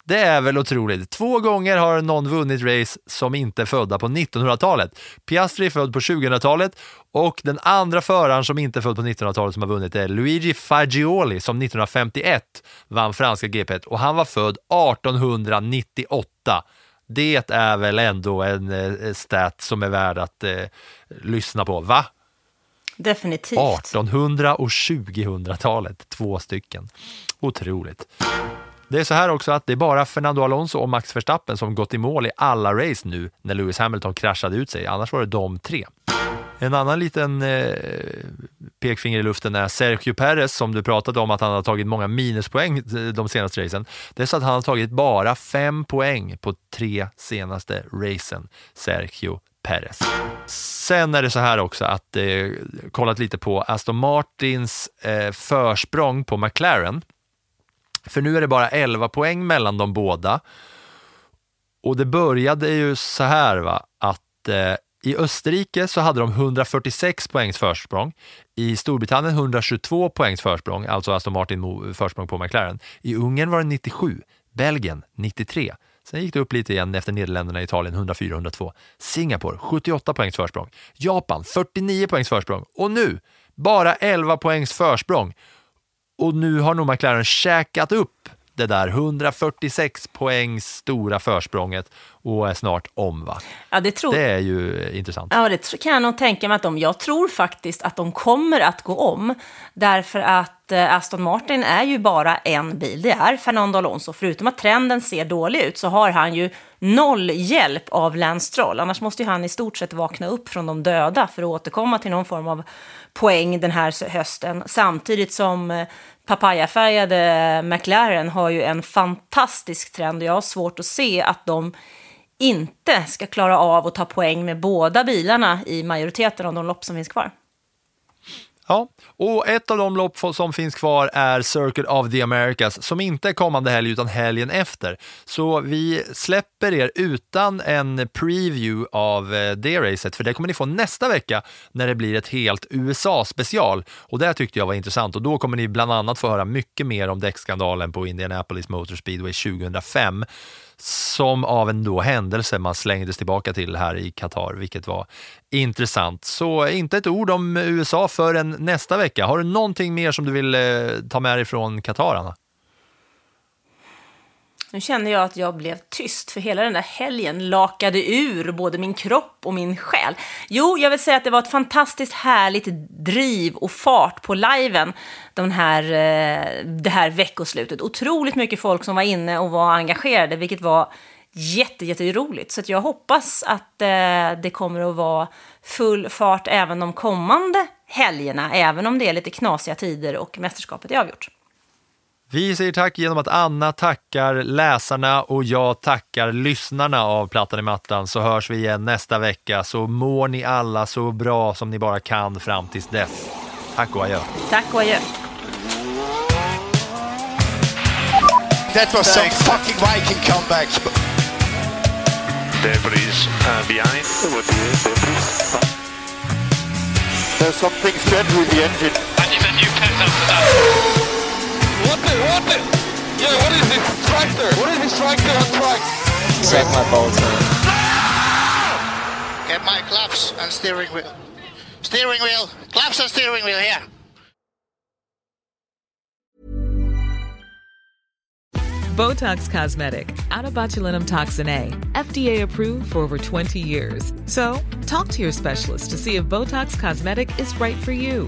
Det är väl otroligt. Två gånger har någon vunnit race som inte är födda på 1900-talet. Piastri är född på 2000-talet och den andra föraren som inte född på 1900-talet som har vunnit är Luigi Fagioli som 1951 vann franska GP och han var född 1898. Det är väl ändå en eh, stat som är värd att eh, lyssna på, va? Definitivt. 1800 och 2000-talet, två stycken. Otroligt. Det är så här också att det är bara Fernando Alonso och Max Verstappen som gått i mål i alla race nu när Lewis Hamilton kraschade ut sig. Annars var det de tre. En annan liten eh, pekfinger i luften är Sergio Perez som du pratade om att han har tagit många minuspoäng eh, de senaste racen. Det är så att han har tagit bara fem poäng på tre senaste racen. Sergio Perez. Sen är det så här också att eh, kollat lite på Aston Martins eh, försprång på McLaren. För nu är det bara 11 poäng mellan de båda. Och det började ju så här va, att eh, i Österrike så hade de 146 poängs försprång. I Storbritannien 122 poängs försprång, alltså Aston Martin försprång på McLaren. I Ungern var det 97, Belgien 93. Sen gick det upp lite igen efter Nederländerna, Italien 104-102. Singapore 78 poängs försprång. Japan 49 poängs försprång. Och nu bara 11 poängs försprång. Och nu har nog McLaren käkat upp det där 146 poängs stora försprånget och är snart om. Va? Ja, det, tror... det är ju intressant. Ja, det kan jag nog tänka mig att de... Jag tror faktiskt att de kommer att gå om, därför att eh, Aston Martin är ju bara en bil. Det är Fernando Alonso. Förutom att trenden ser dålig ut så har han ju noll hjälp av Lance Stroll. Annars måste ju han i stort sett vakna upp från de döda för att återkomma till någon form av poäng den här hösten. Samtidigt som eh, papayafärgade McLaren har ju en fantastisk trend och jag har svårt att se att de inte ska klara av att ta poäng med båda bilarna i majoriteten av de lopp som finns kvar. Ja, och ett av de lopp som finns kvar är Circuit of the Americas som inte är kommande helg utan helgen efter. Så vi släpper er utan en preview av eh, det racet för det kommer ni få nästa vecka när det blir ett helt USA-special. Och det tyckte jag var intressant och då kommer ni bland annat få höra mycket mer om däckskandalen på Indianapolis Motor Speedway 2005 som av en då händelse man slängdes tillbaka till här i Qatar, vilket var intressant. Så inte ett ord om USA förrän nästa vecka. Har du någonting mer som du vill eh, ta med dig från Qatar, Anna? Nu känner jag att jag blev tyst, för hela den där helgen lakade ur både min kropp och min själ. Jo, jag vill säga att det var ett fantastiskt härligt driv och fart på liven den här, eh, det här veckoslutet. Otroligt mycket folk som var inne och var engagerade, vilket var jätte, jätteroligt. Så jag hoppas att eh, det kommer att vara full fart även de kommande helgerna, även om det är lite knasiga tider och mästerskapet är avgjort. Vi säger tack genom att Anna tackar läsarna och jag tackar lyssnarna av Plattan i mattan så hörs vi igen nästa vecka så mår ni alla så bra som ni bara kan fram tills dess. Tack och adjö. Tack och adjö. That was some fucking Viking comeback. Debris uh, behind. There's something strange with the engine. I need a new pet after that. What the, what the? Yeah, what is this tractor? What is this tractor on track? Set my bolts in. Get my claps and steering wheel. Steering wheel. Claps and steering wheel here. Botox Cosmetic, out of botulinum toxin A, FDA approved for over 20 years. So, talk to your specialist to see if Botox Cosmetic is right for you.